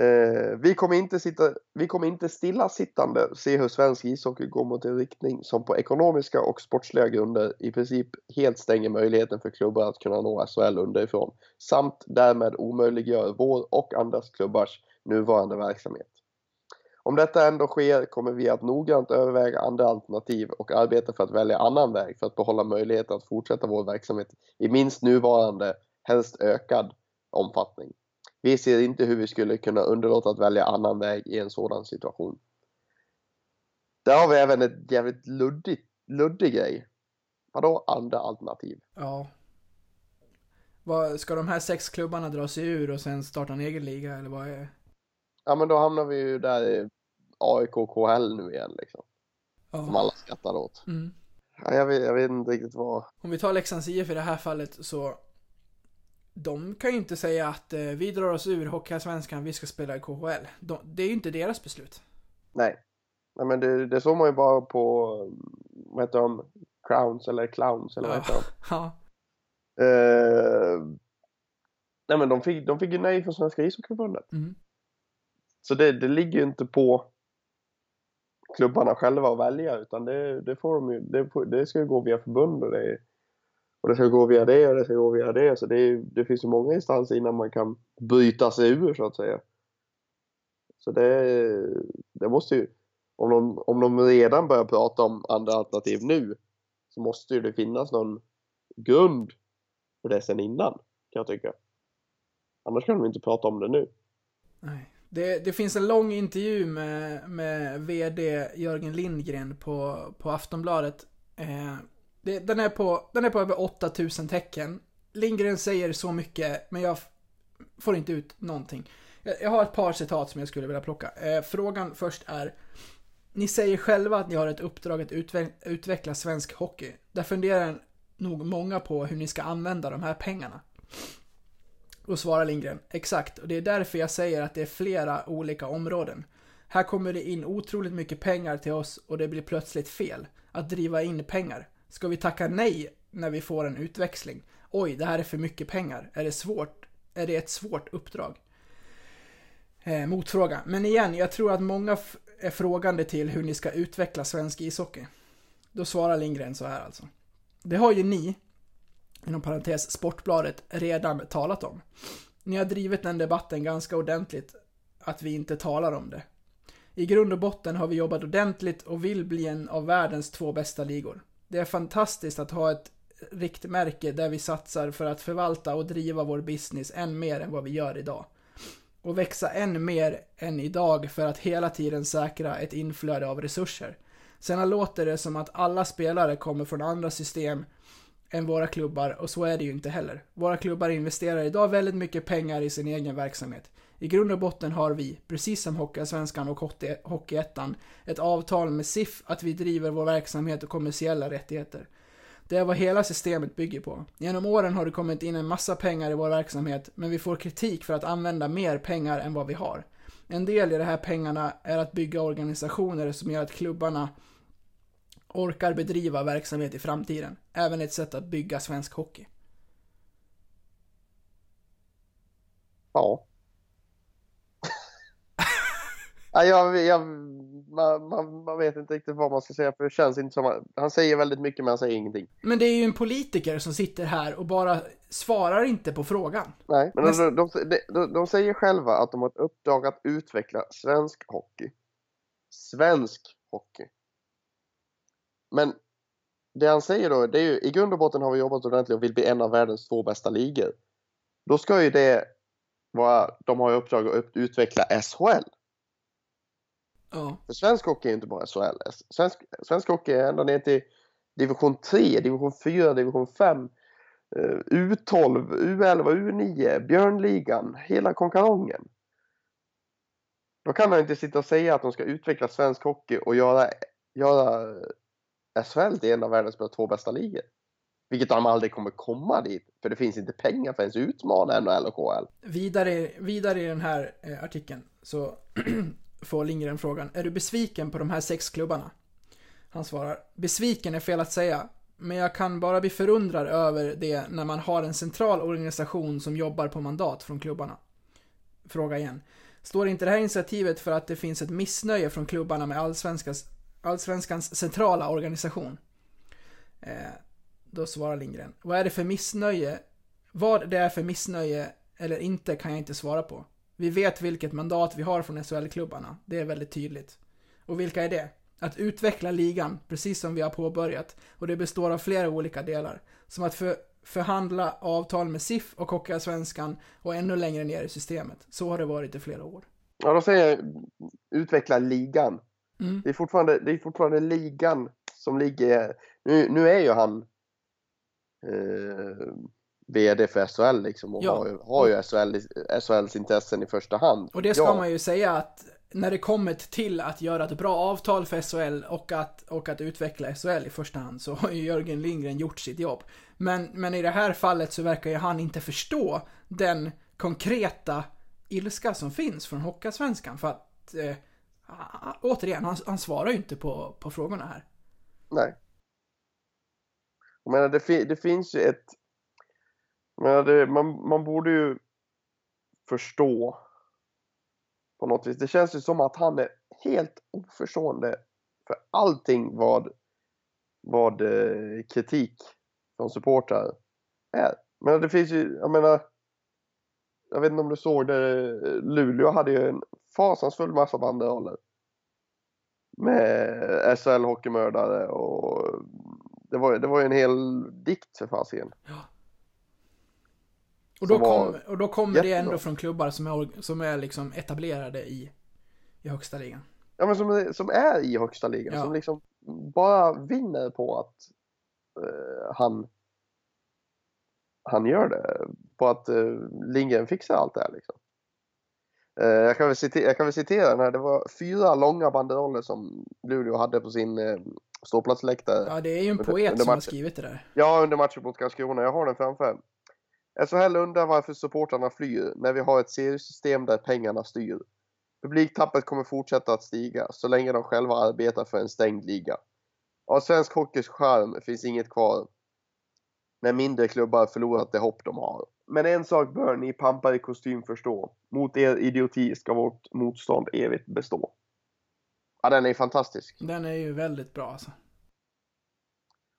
Eh, vi, kommer inte sitta, vi kommer inte stillasittande se hur svensk ishockey går mot en riktning som på ekonomiska och sportsliga grunder i princip helt stänger möjligheten för klubbar att kunna nå SHL underifrån samt därmed omöjliggör vår och andras klubbars nuvarande verksamhet. Om detta ändå sker kommer vi att noggrant överväga andra alternativ och arbeta för att välja annan väg för att behålla möjligheten att fortsätta vår verksamhet i minst nuvarande, helst ökad omfattning. Vi ser inte hur vi skulle kunna underlåta att välja annan väg i en sådan situation. Där har vi även ett jävligt luddigt, luddig grej. Vadå andra alternativ? Ja. Vad, ska de här sex klubbarna dra sig ur och sen starta en egen liga eller vad är Ja men då hamnar vi ju där i AIK KHL nu igen liksom. Ja. Som alla skrattar åt. Mm. Ja, jag, vet, jag vet inte riktigt vad. Om vi tar Leksands IF i det här fallet så de kan ju inte säga att eh, vi drar oss ur Hockeyallsvenskan, vi ska spela i KHL. De, det är ju inte deras beslut. Nej. Nej men det, det såg man ju bara på, vad heter de, Crowns eller Clowns eller vad heter de? Ja. Uh, nej men de fick, de fick ju nej från Svenska ishockeyförbundet. Mm. Så det, det ligger ju inte på klubbarna själva att välja utan det, det, får de ju, det, det ska ju gå via förbund och det, och det ska gå via det och det ska gå via det. Så det, det finns ju många instanser innan man kan byta sig ur så att säga. Så det, det måste ju, om de, om de redan börjar prata om andra alternativ nu så måste ju det finnas någon grund för det sen innan kan jag tycka. Annars kan de inte prata om det nu. Nej. Det, det, finns en lång intervju med, med VD Jörgen Lindgren på, på Aftonbladet. Eh, det, den, är på, den är på över 8000 tecken. Lindgren säger så mycket, men jag får inte ut någonting. Jag, jag har ett par citat som jag skulle vilja plocka. Eh, frågan först är Ni säger själva att ni har ett uppdrag att utveck utveckla svensk hockey. Där funderar nog många på hur ni ska använda de här pengarna. Och svarar Lindgren, exakt, och det är därför jag säger att det är flera olika områden. Här kommer det in otroligt mycket pengar till oss och det blir plötsligt fel. Att driva in pengar. Ska vi tacka nej när vi får en utväxling? Oj, det här är för mycket pengar. Är det svårt? Är det ett svårt uppdrag? Eh, motfråga. Men igen, jag tror att många är frågande till hur ni ska utveckla svensk ishockey. Då svarar Lindgren så här alltså. Det har ju ni, inom parentes Sportbladet, redan talat om. Ni har drivit den debatten ganska ordentligt, att vi inte talar om det. I grund och botten har vi jobbat ordentligt och vill bli en av världens två bästa ligor. Det är fantastiskt att ha ett riktmärke där vi satsar för att förvalta och driva vår business än mer än vad vi gör idag. Och växa än mer än idag för att hela tiden säkra ett inflöde av resurser. Sen låter det som att alla spelare kommer från andra system än våra klubbar och så är det ju inte heller. Våra klubbar investerar idag väldigt mycket pengar i sin egen verksamhet. I grund och botten har vi, precis som Hockeyallsvenskan och Hockeyettan, ett avtal med SIF att vi driver vår verksamhet och kommersiella rättigheter. Det är vad hela systemet bygger på. Genom åren har det kommit in en massa pengar i vår verksamhet, men vi får kritik för att använda mer pengar än vad vi har. En del i de här pengarna är att bygga organisationer som gör att klubbarna orkar bedriva verksamhet i framtiden. Även ett sätt att bygga svensk hockey. Ja ja jag, jag, man, man, man vet inte riktigt vad man ska säga för det känns inte som att, han säger väldigt mycket men han säger ingenting. Men det är ju en politiker som sitter här och bara svarar inte på frågan. Nej, men de, de, de, de, säger själva att de har ett uppdrag att utveckla svensk hockey. Svensk hockey. Men det han säger då, det är ju i grund och botten har vi jobbat ordentligt och vill bli en av världens två bästa ligor. Då ska ju det vara, de har i uppdrag att utveckla SHL. Ja. För svensk hockey är inte bara SHL. Svensk, svensk hockey är ända ner till division 3, division 4, division 5. eh, U12, U11, U9, Björnligan, hela konkarongen. Då kan man inte sitta och säga att de ska utveckla svensk hockey och göra, göra SHL till en av världens två bästa ligor. Vilket de aldrig kommer komma dit, för det finns inte pengar för att ens utmana NHL och KHL. Vidare, vidare i den här eh, artikeln så får Lindgren frågan, är du besviken på de här sex klubbarna? Han svarar, besviken är fel att säga, men jag kan bara bli förundrad över det när man har en central organisation som jobbar på mandat från klubbarna. Fråga igen. Står inte det här initiativet för att det finns ett missnöje från klubbarna med allsvenskans, allsvenskans centrala organisation? Eh, då svarar Lindgren. Vad är det för missnöje? Vad det är för missnöje eller inte kan jag inte svara på. Vi vet vilket mandat vi har från SHL-klubbarna. Det är väldigt tydligt. Och vilka är det? Att utveckla ligan, precis som vi har påbörjat. Och det består av flera olika delar. Som att för, förhandla avtal med SIF och Hockeyallsvenskan och ännu längre ner i systemet. Så har det varit i flera år. Ja, då säger jag utveckla ligan. Mm. Det, är fortfarande, det är fortfarande ligan som ligger... Nu, nu är ju han eh, VD för SHL liksom och Ja. har, ju- har ju SHL, SHLs intressen i första hand. Och det ska ja. man ju säga att när det kommer till att göra ett bra avtal för SHL och att, och att utveckla SHL i första hand så har ju Jörgen Lindgren gjort sitt jobb. Men, men i det här fallet så verkar ju han inte förstå den konkreta ilska som finns från Hockeyallsvenskan för att eh, återigen, han, han svarar ju inte på, på frågorna här. Nej. Jag menar, det, fi, det finns ju ett... Men det, man, man borde ju förstå på något vis. Det känns ju som att han är helt oförstående för allting vad, vad eh, kritik från supportrar är. Men det finns ju, jag menar, jag vet inte om du såg det, eh, Luleå hade ju en fasansfull massa banderoller. Med SHL hockeymördare och det var, det var ju en hel dikt för fasiken. Och då, kom, och då kommer det jättebra. ändå från klubbar som är, som är liksom etablerade i, i högsta ligan. Ja men som, som är i högsta ligan, Ja. som liksom bara vinner på att eh, han han gör det. På att uh, Lindgren fixar allt det här liksom. Eh, jag, kan citera, jag kan väl citera den här. Det var fyra långa banderoller som Luleå hade på sin uh, ståplatsläktare. Ja, det är ju en Under- poet under som har skrivit det där. Ja, under matchen mot Karlskrona. Jag har den framför. SHL undrar varför supportrarna flyr när vi har ett seriesystem där pengarna styr. Publiktappet kommer fortsätta att stiga så länge de själva arbetar för en stängd liga. Av svensk hockeys charm finns inget kvar när mindre klubbar förlorat det hopp de har. Men en sak bör ni pampar i kostym förstå. Mot er idioti ska vårt motstånd evigt bestå. Ja, den är fantastisk. Den är ju väldigt bra alltså.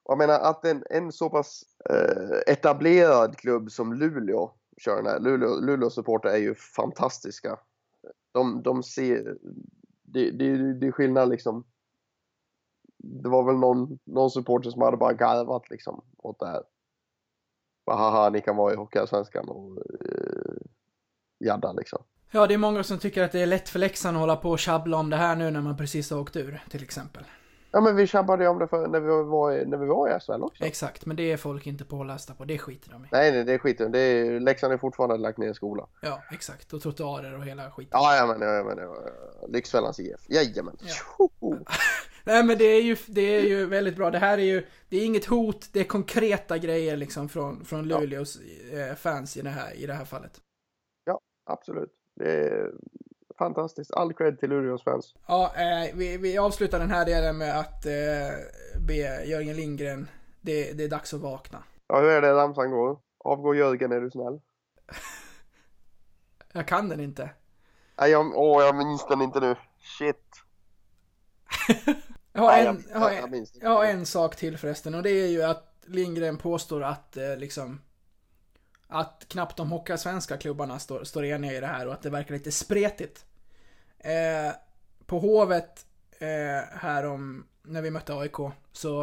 Och jag menar att en, en så pass eh, etablerad klubb som Luleå kör den här. Luleå, Luleå supporter är ju fantastiska. De, de ser... Det, det, det är skillnad liksom. Det var väl någon, någon supporter som hade bara garvat liksom åt det här. Bara, haha, ni kan vara i Hockeyallsvenskan och eh, jadda liksom. Ja, det är många som tycker att det är lätt för Leksand att hålla på och tjabbla om det här nu när man precis har åkt ur, till exempel. Ja men vi tjabbade ju om det för, när, vi var, i- när vi var i SHL också. Exakt, men det är folk inte pålästa på. Det skiter de i. Nej, nej det är skiten. Det är, Leksand är fortfarande lagt ner skola. Ja, exakt. Och trottoarer och hela skiten. Ja, ja men, ja, men ja, Lyxfällans IF. Jajamän. Ja. Nej men det är ju, det är ju väldigt bra. Det här är ju, det är inget hot, det är konkreta grejer liksom från, från Ja. Luleås eh, fans i det, här, i det här fallet. Absolut. Det är fantastiskt. All cred till Luleås fans. Ja, eh, vi, vi avslutar den här delen med att eh, be Jörgen Lindgren, det, det är dags att vakna. Ja, hur är det ramsan går? Avgå Jörgen är du snäll. Jag kan den inte. Nej, jag, åh, jag minns den inte nu. Shit. Jag har, Nej, en, jag, jag en, inte. jag har en sak till förresten och det är ju att Lindgren påstår att eh, liksom att knappt de hockeyallsvenska klubbarna står, står eniga i det här och att det verkar lite spretigt. Eh, på Hovet eh, här om när vi mötte AIK så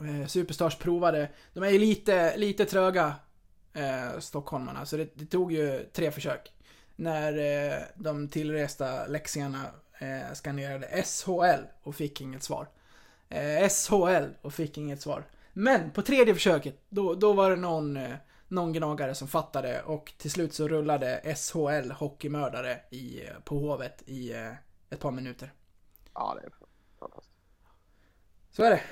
eh, Superstars provade, de är ju lite, lite tröga eh, stockholmarna så det, det tog ju tre försök. När eh, de tillresta läxingarna eh, skannerade SHL och fick inget svar. Eh, SHL och fick inget svar. Men på tredje försöket, då, då var det någon, eh, någon gnagare som fattade och till slut så rullade SHL hockeymördare i, eh, på Hovet i eh, ett par minuter. Ja, det är fantastiskt. Så är det.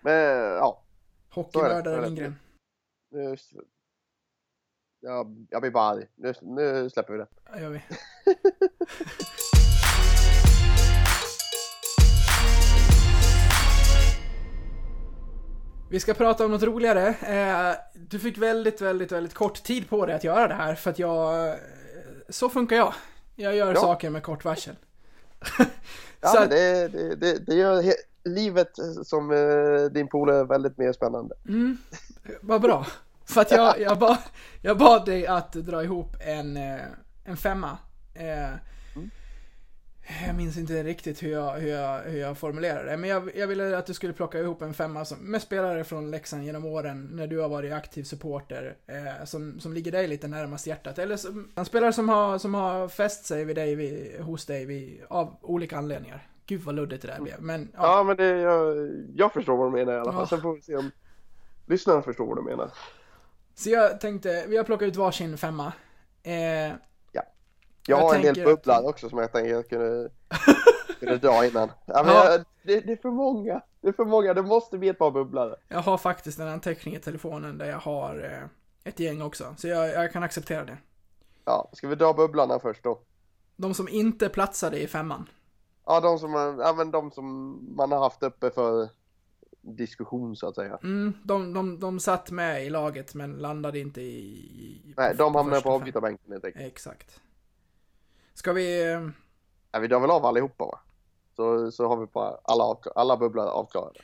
Men ja, det, så Hockeymördare. Lindgren. nu... Jag, jag blir bara arg. Nu, nu släpper vi det. Ja, gör vi. Vi ska prata om något roligare. Eh, Du fick väldigt, väldigt, väldigt kort tid på dig att göra det här för att jag... eh, Så funkar jag. Jag gör Ja. saker med kort varsel. Ja, Så det, det, det, gör livet som eh, din polare väldigt mer spännande. Mm, vad bra. För att jag, jag, bad, jag bad dig att dra ihop en, en femma. Jag minns inte riktigt hur jag, hur jag, hur jag formulerade det, men jag, jag ville att du skulle plocka ihop en femma som, med spelare från Leksand genom åren när du har varit aktiv supporter, eh, som, som ligger dig lite närmast hjärtat. Eller som, en spelare som har, som har fäst sig vid dig, vid, hos dig vid, av olika anledningar. Gud vad luddigt det där blev, men ja. Ja, men det, jag, jag förstår vad du menar i alla fall. Ja. Sen får vi se om lyssnarna förstår vad du menar. Så jag tänkte, vi har plockat ut varsin femma. Eh, Jag, Jag har en del tänker att- också som jag tänker jag kunde, kunde dra innan. Ja, men Ja. Jag, det, det är för många. Det är för många. Det måste bli ett par bubblare. Jag har faktiskt en anteckning i telefonen där jag har eh, ett gäng också, så jag, jag kan acceptera det. Ja, ska vi dra bubblarna först då? De som inte platsade i femman. Ja, de som, man, ja, men de som man har haft uppe för diskussion så att säga. Mm, de, de, de satt med i laget men landade inte i... i Nej, de första på avbytarbänken helt enkelt. Exakt. Ska vi... eh, Ja, vi drar väl av allihopa va? Så, så har vi bara alla, avkla- alla bubblor avklarade.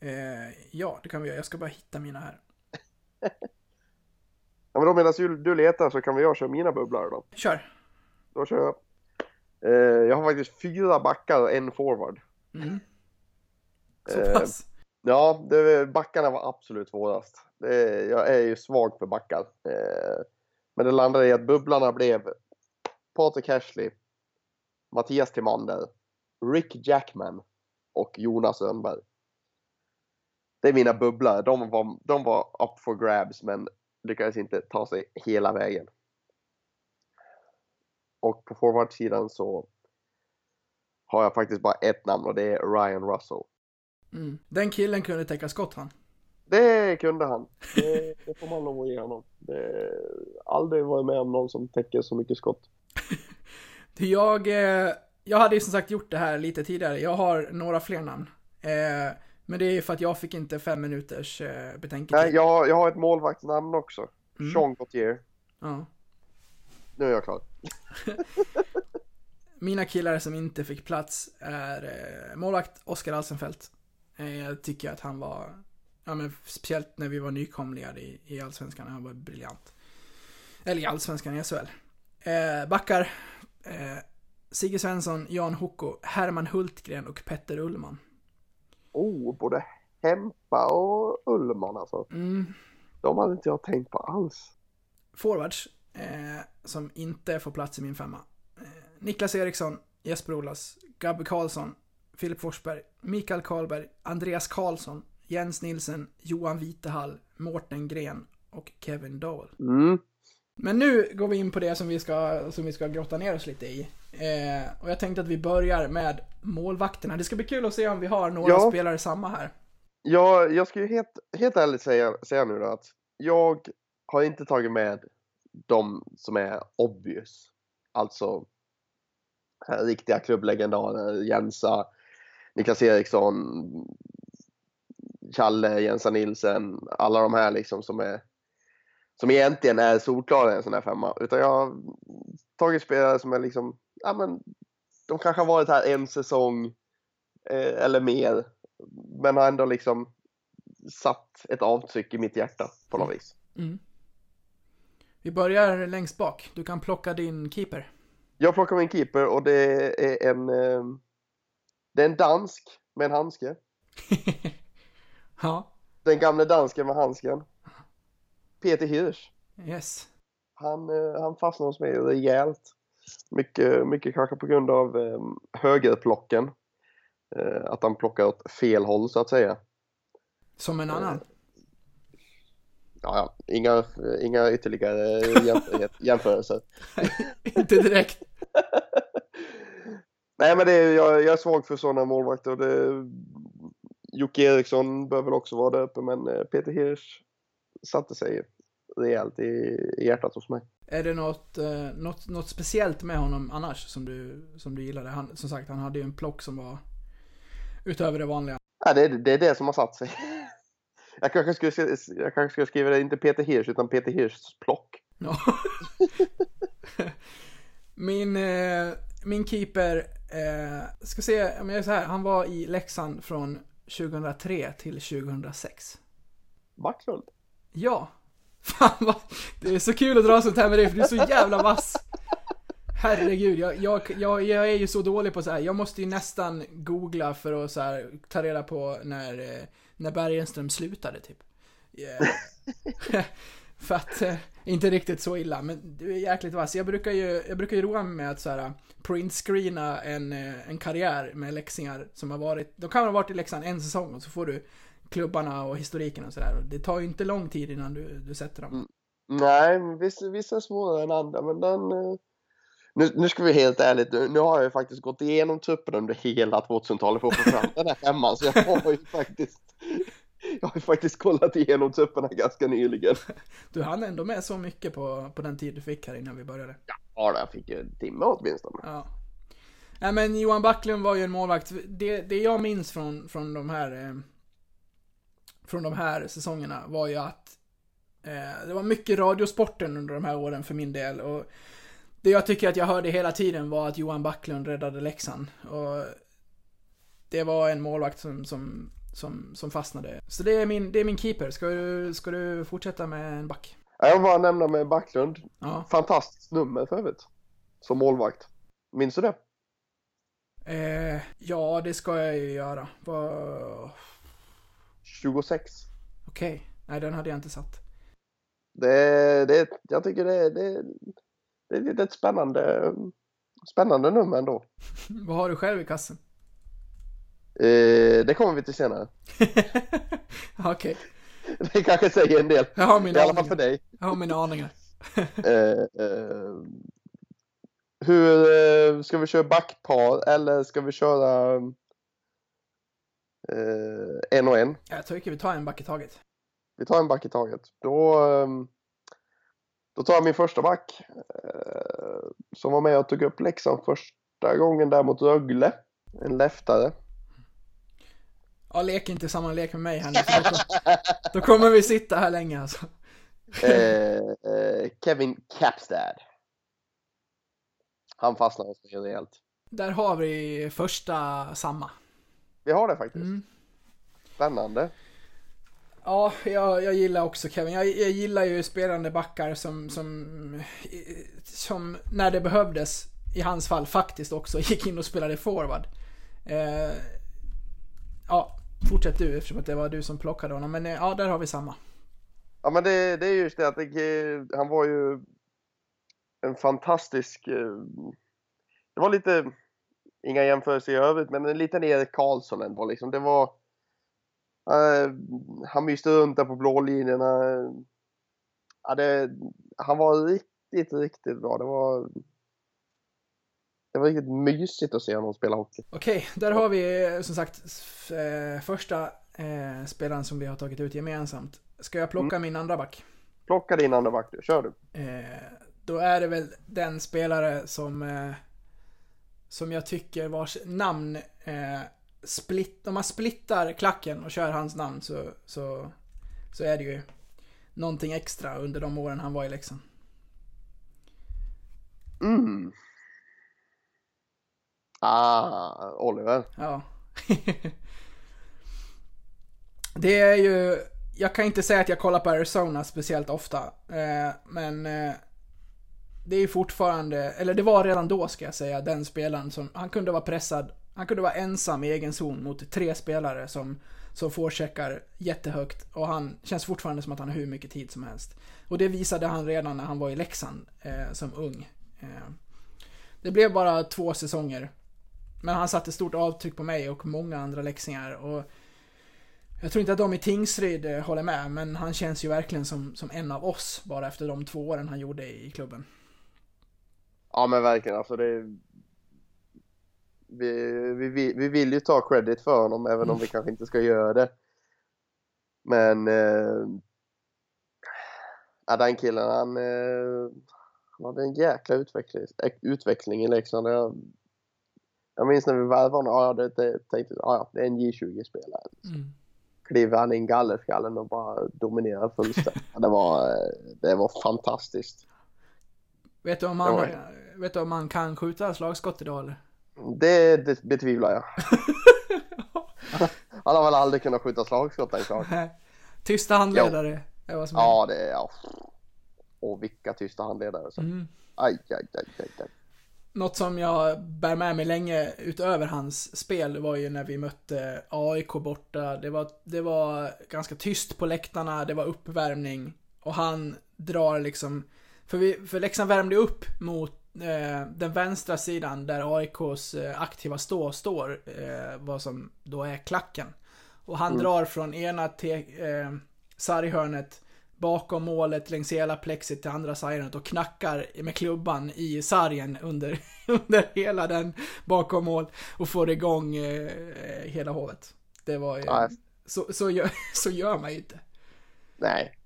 Eh, ja, det kan vi göra. Jag ska bara hitta mina här. Ja, men då medan du, du letar så kan vi jag köra mina bubblor då. Kör. Då kör jag. Eh, jag har faktiskt fyra backar och en forward. Mm. Så Eh, pass. Ja, det, backarna var absolut svårast. Det, jag är ju svag för backar. Eh, men det landade i att bubblarna blev Patrik Ashley, Mattias Timander, Rick Jackman och Jonas Rönnberg. Det är mina bubblare. De var, de var up for grabs men lyckades inte ta sig hela vägen. Och på forwardsidan så har jag faktiskt bara ett namn och det är Ryan Russell. Mm. Den killen kunde täcka skott han. Det kunde han. Det, det får man lov att ge honom. Det, aldrig varit med om någon som täcker så mycket skott. Jag, eh, jag hade ju som sagt gjort det här lite tidigare. Jag har några fler namn. Eh, men det är ju för att jag fick inte fem minuters eh, betänketid. Nej, jag, jag har ett målvaktsnamn också. Mm. Sean Gauthier. Ja. Nu är jag klar. Mina killar som inte fick plats är eh, målvakt Oskar Alsenfelt. Eh, jag tycker att han var, ja men speciellt när vi var nykomlingar i, i Allsvenskan, han var briljant. Eller i Allsvenskan i SHL. Eh, backar, eh, Sigge Svensson, Jan Hocko, Herman Hultgren och Petter Ullman. Oh, både Hempa och Ullman alltså. Mm. De hade inte jag tänkt på alls. Forwards, eh, som inte får plats i min femma. Eh, Niklas Eriksson, Jesper Olas, Gabby Karlsson, Filip Forsberg, Mikael Karlberg, Andreas Karlsson, Jens Nilsen, Johan Vitehall, Mårten Gren och Kevin Dowell. Mm. Men nu går vi in på det som vi ska, som vi ska grotta ner oss lite i. Eh, och jag tänkte att vi börjar med målvakterna. Det ska bli kul att se om vi har några Ja. spelare samma här. Ja, jag ska ju helt, helt ärligt säga, säga nu då att jag har inte tagit med de som är obvious. Alltså riktiga klubblegendarer, Jensa, Niklas Eriksson, Challe, Jensa Nilsen, alla de här liksom som är som egentligen är solklara i en sån här femma. Utan jag har tagit spelare som är liksom, ja men de kanske har varit här en säsong eh, eller mer. Men har ändå liksom satt ett avtryck i mitt hjärta på något vis. Mm. Vi börjar längst bak. Du kan plocka din keeper. Jag plockar min keeper och det är en eh, Det är en dansk med en handske. ja, Den gamle dansken med handsken. Peter Hirsch. yes. Han, eh, han fastnade hos mig rejält. Mycket, mycket kanske på grund av eh, högerplocken. Eh, att han plockar åt fel håll så att säga. Som en annan. Ja, ja. Inga, inga ytterligare jämför- jämförelser. Inte direkt. Nej men det är, jag, jag är svag för sådana målvakter. och Det, Jocke Eriksson bör väl också vara där uppe men eh, Peter Hirsch satte sig rejält i, hjärtat hos mig. Är det något, eh, något, något speciellt med honom annars som du, som du gillade? Han, som sagt, han hade ju en plock som var utöver det vanliga. Ja, det, är- det är det som har satt sig. Jag kanske skulle, jag kanske skulle skriva det, inte Peter Hirsch utan Peter Hirschs plock. Ja. min, eh, min keeper, eh, ska se om jag är så här, han var i Leksand från 2003 till 2006. Backlund. Ja! Fan vad, det är så kul att dra sånt här med dig för du är så jävla vass. Herregud, jag, jag, jag, jag är ju så dålig på så här. jag måste ju nästan googla för att så här, ta reda på när, eh, när Bergenström slutade typ. Yeah. för att, eh, inte riktigt så illa, men du är jäkligt vass. Jag brukar ju, jag brukar ju roa mig med att så här eh, printscreena en, en karriär med läxingar som har varit, de kan ha varit i Leksand en säsong och så får du klubbarna och historiken och sådär. Det tar ju inte lång tid innan du, du sätter dem. Nej, men vissa, vissa är svårare än andra men den... eh, Nu, nu ska vi helt ärligt, nu, nu har jag ju faktiskt gått igenom truppen under hela 2000-talet för att få fram den här femman så jag har ju faktiskt jag har ju faktiskt kollat igenom trupperna ganska nyligen. Du hann ändå med så mycket på, på den tid du fick här innan vi började. Ja, jag fick ju en timme åtminstone. Ja. Nej men Johan Backlund var ju en målvakt. Det, det jag minns från, från de här eh, från de här säsongerna var ju att eh, det var mycket radiosporten under de här åren för min del. Och det jag tycker att jag hörde hela tiden var att Johan Backlund räddade Leksand. Och det var en målvakt som, som, som, som fastnade. Så det är min, det är min keeper. Ska du, ska du fortsätta med en back? Jag vill bara nämna med Backlund. Ja. Fantastiskt nummer för övrigt. Som målvakt. Minns du det? Eh, ja, det ska jag ju göra. Va- 26. Okej. Nej, den hade jag inte satt. Det, det, jag tycker det, det, det är lite ett spännande, spännande nummer ändå. Vad har du själv i kassen? Eh, det kommer vi till senare. Okej. Det kanske säger en del. Jag har I mina alla fall för dig. Jag har mina aningar. Eh, eh, hur eh, ska vi köra backpar eller ska vi köra eh, en och en? Jag tycker vi tar en back i taget. Vi tar en back i taget. Då, ehm, då tar jag min första back. eh, Som var med och tog upp Leksand första gången där mot Rögle. En leftare. Ja, lek inte samma lek med mig här nu. Då, då kommer vi sitta här länge alltså. Eh, eh, Kevin Capstad. Han fastnade hos mig rejält. Där har vi första samma. Vi har det faktiskt. Mm. Spännande. Ja, jag, jag gillar också Kevin. Jag, jag gillar ju spelande backar som, som, som när det behövdes, i hans fall faktiskt också, gick in och spelade forward. Eh, ja, fortsätt du eftersom att det var du som plockade honom. Men eh, ja, där har vi samma. Ja men det, det är just det att det, han var ju en fantastisk... eh, Det var lite inga jämförelser i övrigt, men en liten Erik Karlsson ändå liksom. Det var... Uh, han myste runt där på blå linjerna. Ja, det, han var riktigt, riktigt bra. Det var... Det var riktigt mysigt att se honom spela hockey. Okej, där har vi eh, som sagt eh, första eh, spelaren som vi har tagit ut gemensamt. Ska jag plocka mm. min andra back? Plocka din andra back du, kör du. Eh, då är det väl den spelare som, eh, som jag tycker vars namn eh, split, om man splittar klacken och kör hans namn så, så, så är det ju någonting extra under de åren han var i Leksand. Mm. Ah, Oliver. Ja. det är ju, jag kan inte säga att jag kollar på Arizona speciellt ofta, eh, men eh, det är ju fortfarande, eller det var redan då ska jag säga, den spelaren som, han kunde vara pressad, han kunde vara ensam i egen zon mot tre spelare som, som forecheckar jättehögt och han känns fortfarande som att han har hur mycket tid som helst. Och det visade han redan när han var i Leksand eh, som ung. Eh, det blev bara två säsonger. Men han satte stort avtryck på mig och många andra leksingar och jag tror inte att de i Tingsryd eh, håller med, men han känns ju verkligen som, som en av oss bara efter de två åren han gjorde i klubben. Ja men verkligen alltså det vi, vi, vi vill ju ta credit för honom även om vi kanske inte ska göra det. Men eh, ja, den killen han, eh, han hade en jäkla utveckling, utveckling i Leksand. Jag, jag minns när vi värvade honom, ja, det, det, tänkte ja, det är en J20-spelare. Mm. Kliver han in gallerskallen och bara dominerar fullständigt. det, var, det var fantastiskt. Vet du om han. Vet du om han kan skjuta slagskott idag eller? Det, det betvivlar jag. han har väl aldrig kunnat skjuta slagskott är klart. Tysta handledare är vad som Ja, det är... Ja. Och vilka tysta handledare. Så. Mm. Aj, aj, aj, aj, aj. Något som jag bär med mig länge utöver hans spel var ju när vi mötte AIK borta. Det var, det var ganska tyst på läktarna, det var uppvärmning. Och han drar liksom... För, vi, för Leksand värmde upp mot den vänstra sidan där AIKs eh, aktiva stå står, eh, vad som då är klacken. Och han mm. drar från ena te- eh, sarghörnet bakom målet längs hela plexit till andra sarghörnet och knackar med klubban i sargen under, under hela den bakom mål och får igång eh, hela hovet. Det var ju... Ja. Så, så, gör, så gör man ju inte. Nej.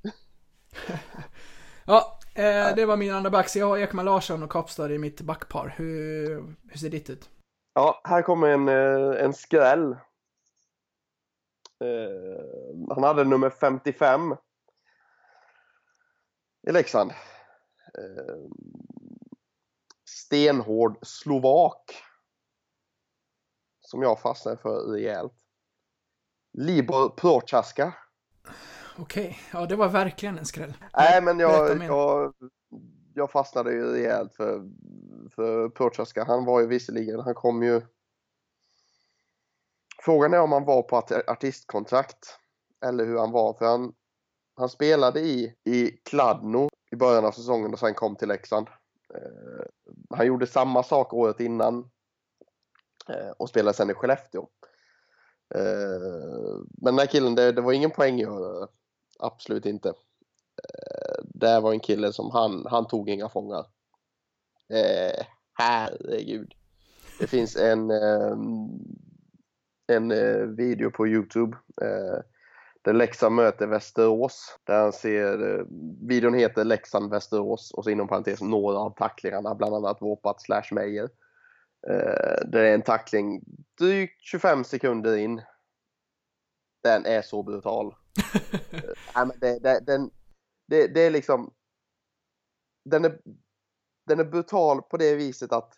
ja, Eh, det var min andra back, så jag har Ekman Larsson och Kapstad i mitt backpar. Hur, hur ser ditt ut? Ja, här kommer en, eh, en skräll. Eh, han hade nummer 55 i Leksand. Eh, stenhård slovak. Som jag fastnade för rejält. Libor Prochaska. Okej, okay. ja det var verkligen en skräll. Nej men jag, jag, jag fastnade ju rejält för, för Prochaska. Han var ju visserligen, han kom ju... Frågan är om han var på artistkontrakt eller hur han var för han, han spelade i, i Kladno i början av säsongen och sen kom till Leksand. Eh, han gjorde samma sak året innan eh, och spelade sen i Skellefteå. Eh, men den här killen, det, det var ingen poäng absolut inte. Eh, det var en kille som han, han tog inga fångar. Eh, herregud. Det finns en, eh, en eh, video på Youtube eh, där Leksand möter Västerås. Där han ser, eh, videon heter Leksand Västerås och så inom parentes några av tacklingarna, bland annat Våpat slash Meyer. Eh, det är en tackling drygt 25 sekunder in. Den är så brutal. Nej, men det, det, den, det, det är liksom... Den är, den är brutal på det viset att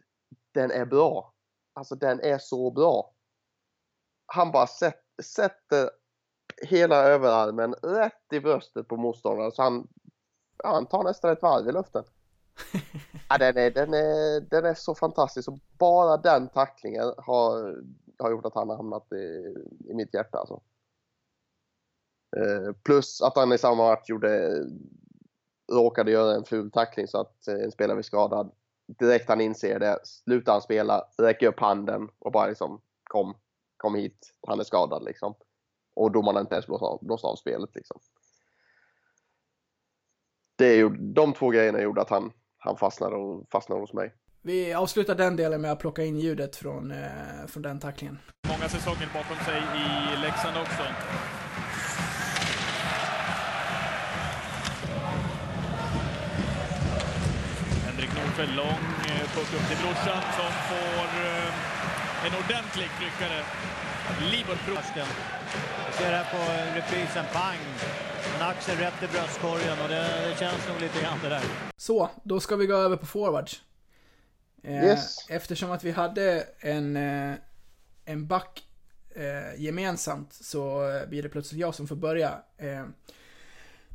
den är bra. Alltså den är så bra. Han bara sätt, sätter hela överarmen rätt i bröstet på motståndaren så han, ja, han tar nästan ett varv i luften. Ja, den, är, den, är, den är så fantastisk och bara den tacklingen har, har gjort att han har hamnat i, i mitt hjärta. Alltså. Eh, plus att han i samma match gjorde, råkade göra en ful tackling så att eh, en spelare blev skadad. direkt han inser det, slutar han spela, räcker upp handen och bara liksom kom, kom hit, han är skadad liksom. Och domarna inte ens blåst av, blåst av spelet liksom. Det är ju, de två grejerna gjorde att han, han fastnade, och, fastnade hos mig. Vi avslutar den delen med att plocka in ljudet från, eh, från den tacklingen. Många säsonger bakom sig i Leksand också. Nordfeldt, lång eh, puck upp till brorsan som får eh, en ordentlig tryckare. Libor. Vi ser här på reprisen, pang! En axel rätt i bröstkorgen och det, det känns nog lite grann det där. Så, då ska vi gå över på forwards. Eh, Yes. Eftersom att vi hade en, eh, en back eh, gemensamt så blir det plötsligt jag som får börja. Eh,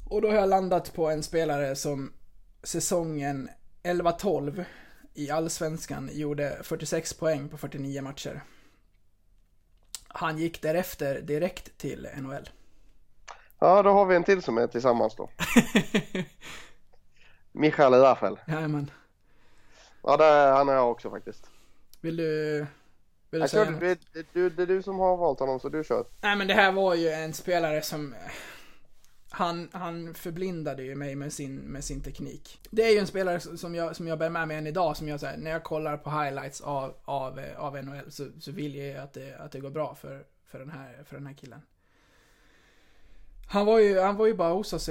och då har jag landat på en spelare som säsongen 11-12 i Allsvenskan gjorde 46 poäng på 49 matcher. Han gick därefter direkt till NHL. Ja, då har vi en till som är tillsammans då. Michael Raffel. Jajamän. Ja, det, han är jag också faktiskt. Vill du... Vill du säga kör, något? det, det, det är du som har valt honom så du kör. Nej men det här var ju en spelare som... Han, han förblindade ju mig med sin, med sin teknik. Det är ju en spelare som jag, som jag bär med mig än idag, som jag säger när jag kollar på highlights av, av, eh, av NHL så, så vill jag att det, att det går bra för, för, den här, för den här killen. Han var ju, han var ju bara hos oss,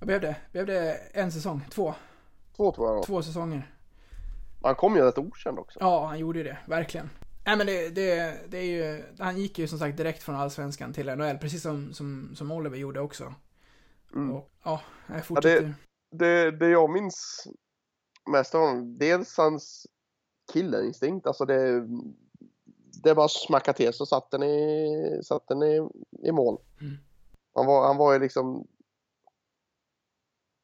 vad blev det? Blev det en säsong? Två? Två tror jag. Två säsonger. Han kom ju rätt okänd också. Ja, han gjorde ju det, verkligen. Nej men det, det, det är ju, han gick ju som sagt direkt från Allsvenskan till NHL, precis som, som, som Oliver gjorde också. Mm. Och, ja, jag fortsätter. Det, det jag minns mest av honom, dels hans killerinstinkt. Alltså det, det bara smacka till så satt den i, satt den i, i mål. Mm. Han, var, han var ju liksom...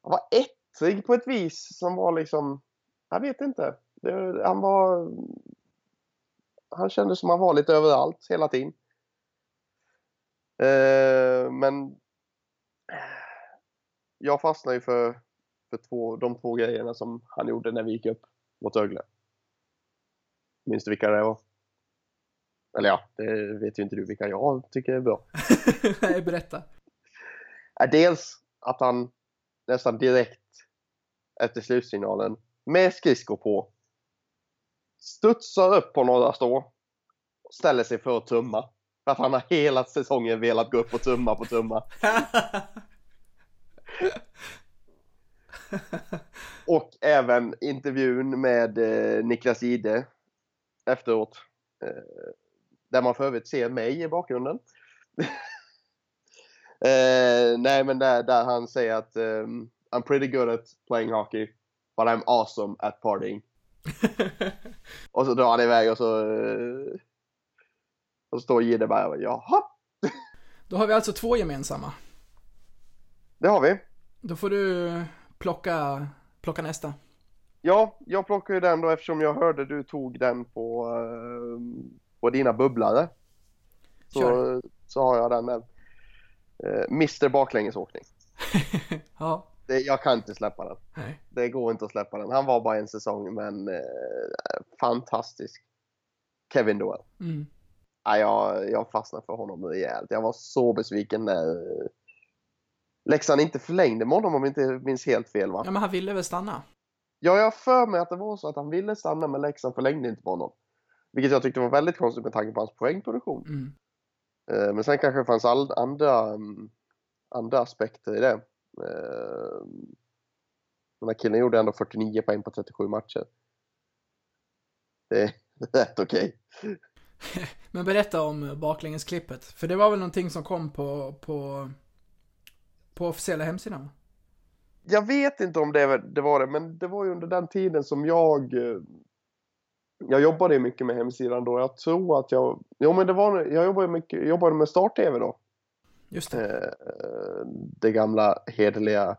Han var ettrig på ett vis som var liksom... Jag vet inte. Det, han var... Han kändes som han var lite överallt hela tiden. Eh, men jag fastnade ju för, för två, de två grejerna som han gjorde när vi gick upp mot Rögle. Minns du vilka det var? Eller ja, det vet ju inte du vilka jag tycker är bra. Nej, berätta. Dels att han nästan direkt efter slutsignalen med skridskor på studsar upp på några stå och ställer sig för att tumma. För att han har hela säsongen velat gå upp och tumma på tumma. Och även intervjun med eh, Niklas Jihde efteråt. Eh, där man för övrigt ser mig i bakgrunden. eh, nej men där, där han säger att ehm, I'm pretty good at playing hockey but I'm awesome at partying. och så drar han iväg och så eh, och så står Jihde bara jaha, Då har vi alltså två gemensamma. Det har vi. Då får du plocka, plocka nästa. Ja, jag plockar ju den då eftersom jag hörde du tog den på, eh, på dina bubblare. Så, Kör. så har jag den där. Eh, Mr Baklängesåkning. ja, Det, jag kan inte släppa den. nej. Det går inte att släppa den. Han var bara en säsong men eh, fantastisk. Kevin Doyle. Mm. Ja, jag, jag fastnade för honom rejält. Jag var så besviken när Leksand inte förlängde med honom om jag inte minns helt fel va? Ja, men han ville väl stanna? Ja, jag har för mig att det var så att han ville stanna men Leksand förlängde inte med honom. Vilket jag tyckte var väldigt konstigt med tanke på hans poängproduktion. Mm. Eh, Men sen kanske det fanns andra, mm, andra aspekter i det. Eh, Den här killen gjorde ändå 49 poäng på 37 matcher. Det är rätt okej. Men berätta om baklängesklippet. För det var väl någonting som kom på, på, på officiella hemsidan? Jag vet inte om det, det var det, men det var ju under den tiden som jag eh, jag jobbade mycket med hemsidan då. Jag tror att jag... Jo men det var... Jag jobbade, mycket, jag jobbade med Start-TV då. Just det. Eh, det gamla hederliga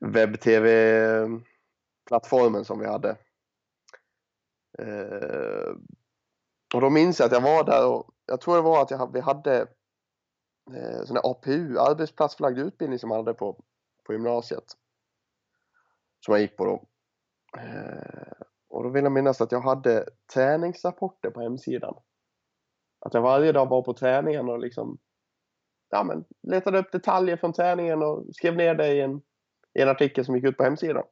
webb-tv-plattformen som vi hade. Eh, och då minns jag att jag var där och jag tror det var att jag, vi hade eh, sån här APU, arbetsplatsförlagd utbildning som man hade på, på gymnasiet. Som jag gick på då. Eh, och då vill jag minnas att jag hade träningsrapporter på hemsidan. Att jag varje dag var på träningen och liksom ja, men, letade upp detaljer från träningen och skrev ner det i en, i en artikel som gick ut på hemsidan.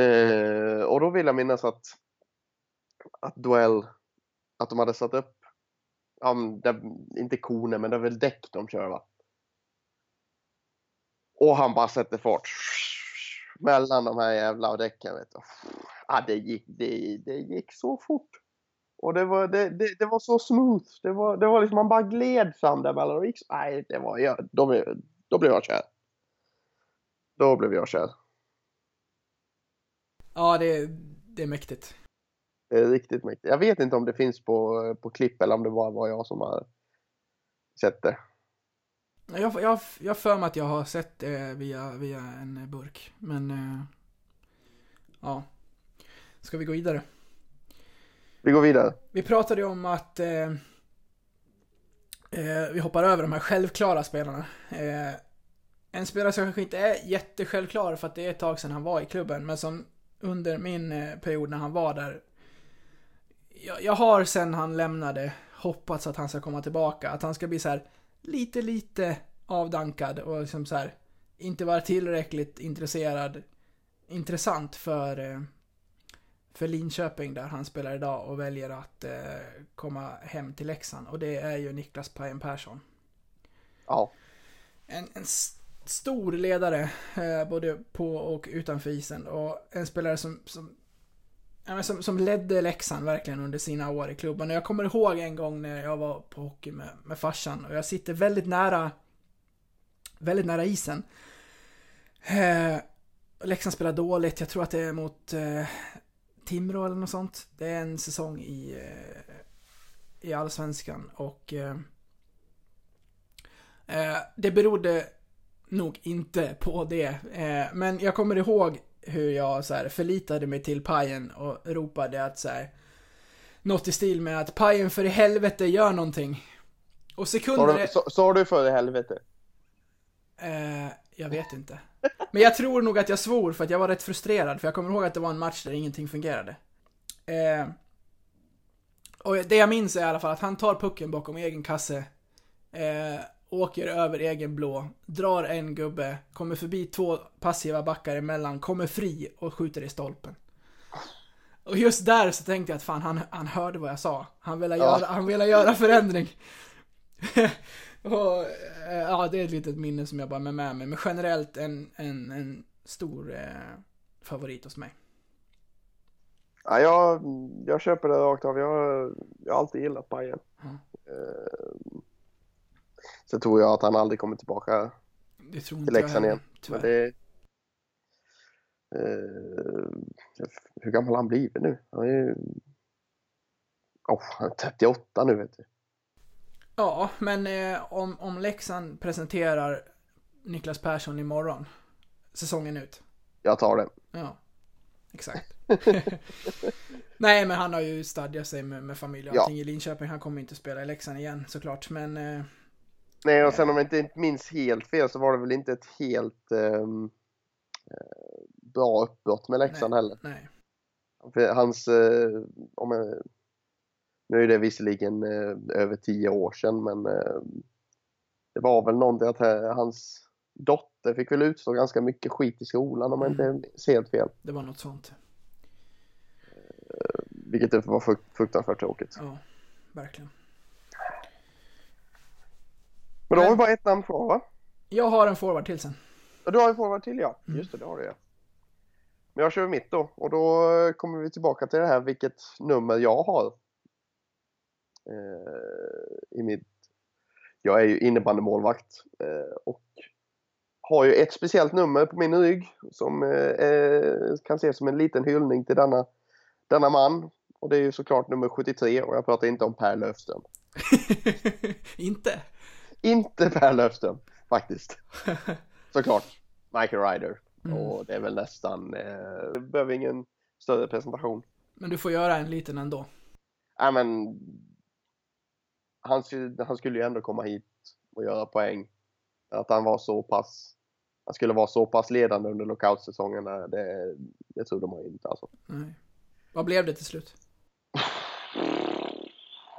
Eh, och då vill jag minnas att, att Duell, att de hade satt upp, ja, det, inte koner, men det är väl däck de kör va? Och han bara sätter fart mellan de här jävla däcken. Vet du. Ja, det, gick, det, det gick så fort. Och det var, det, det, det var så smooth. Det var, det var liksom, man bara gled fram där mellan och gick. Nej, det var, ja, då, då blev jag kär. Då blev jag kär. Ja, det, det är mäktigt. Är riktigt mäktigt. Jag vet inte om det finns på, på klipp eller om det bara var jag som har sett det. Jag, jag, jag för mig att jag har sett det via, via en burk. Men, eh, ja. Ska vi gå vidare? Vi går vidare. Vi pratade ju om att eh, eh, vi hoppar över de här självklara spelarna. Eh, en spelare som kanske inte är jättesjälvklar för att det är ett tag sedan han var i klubben, men som under min eh, period när han var där. Jag, jag har sen han lämnade hoppats att han ska komma tillbaka, att han ska bli så här lite, lite avdankad och liksom så här inte vara tillräckligt intresserad, intressant för eh, för Linköping där han spelar idag och väljer att eh, komma hem till Leksand. Och det är ju Niklas Pajen Persson. Ja. En, en stor ledare, eh, både på och utanför isen. Och en spelare som, som, som, som ledde Leksand verkligen under sina år i klubben. Och jag kommer ihåg en gång när jag var på hockey med, med farsan och jag sitter väldigt nära, väldigt nära isen. Eh, Leksand spelar dåligt, jag tror att det är mot eh, Timrå eller något sånt. Det är en säsong i, eh, i Allsvenskan och eh, eh, det berodde nog inte på det. Eh, men jag kommer ihåg hur jag så här, förlitade mig till Pajen och ropade att så här, något i stil med att Pajen för i helvete gör någonting. Och sekunder... Sa du, du för i helvete? Eh, jag vet inte. Men jag tror nog att jag svor för att jag var rätt frustrerad, för jag kommer ihåg att det var en match där ingenting fungerade. Eh, och det jag minns är i alla fall att han tar pucken bakom egen kasse, eh, åker över egen blå, drar en gubbe, kommer förbi två passiva backar emellan, kommer fri och skjuter i stolpen. Och just där så tänkte jag att fan, han, han hörde vad jag sa. Han ville göra, ja. han ville göra förändring. Och, eh, ja, det är ett litet minne som jag bara med, med mig. Men generellt en, en, en stor eh, favorit hos mig. Ja, jag, jag köper det rakt av. Jag, jag har alltid gillat Bajen. Mm. Eh, sen tror jag att han aldrig kommer tillbaka det tror till Leksand igen. Men det, eh, hur gammal har han blivit nu? Han är oh, han är 38 nu vet du. Ja, men eh, om, om Leksand presenterar Niklas Persson imorgon, säsongen ut. Jag tar det. Ja, exakt. Nej, men han har ju stadgat sig med, med familj och allting ja. i Linköping. Han kommer inte spela i Leksand igen såklart, men... Eh, Nej, och sen om jag inte minns helt fel så var det väl inte ett helt eh, bra uppbrott med Leksand nej, heller. Nej. För hans, eh, om jag nu är det visserligen eh, över tio år sedan men eh, det var väl någonting att hans dotter fick väl utstå ganska mycket skit i skolan om jag inte mm. ser helt fel. Det var något sånt. Eh, vilket var fruktansvärt tråkigt. Ja, verkligen. Men då har vi bara ett namn kvar va? Jag har en forward till sen. Ja, du har en forward till ja. Mm. Just det, det har du ja. Men jag kör mitt då och då kommer vi tillbaka till det här vilket nummer jag har eh, i mitt... Jag är ju innebandymålvakt eh, och har ju ett speciellt nummer på min rygg som eh, kan ses som en liten hyllning till denna, denna man. Och det är ju såklart nummer 73 och jag pratar inte om Per Löfström. inte? Inte Per Löfström, faktiskt. såklart. Michael Ryder. Mm. Och det är väl nästan, eh, behöver ingen större presentation. Men du får göra en liten ändå. Ja men han, han skulle ju ändå komma hit och göra poäng. Att han var så pass han skulle vara så pass ledande under lockoutsäsongen. Det, det trodde man ju inte alltså. Nej. Vad blev det till slut?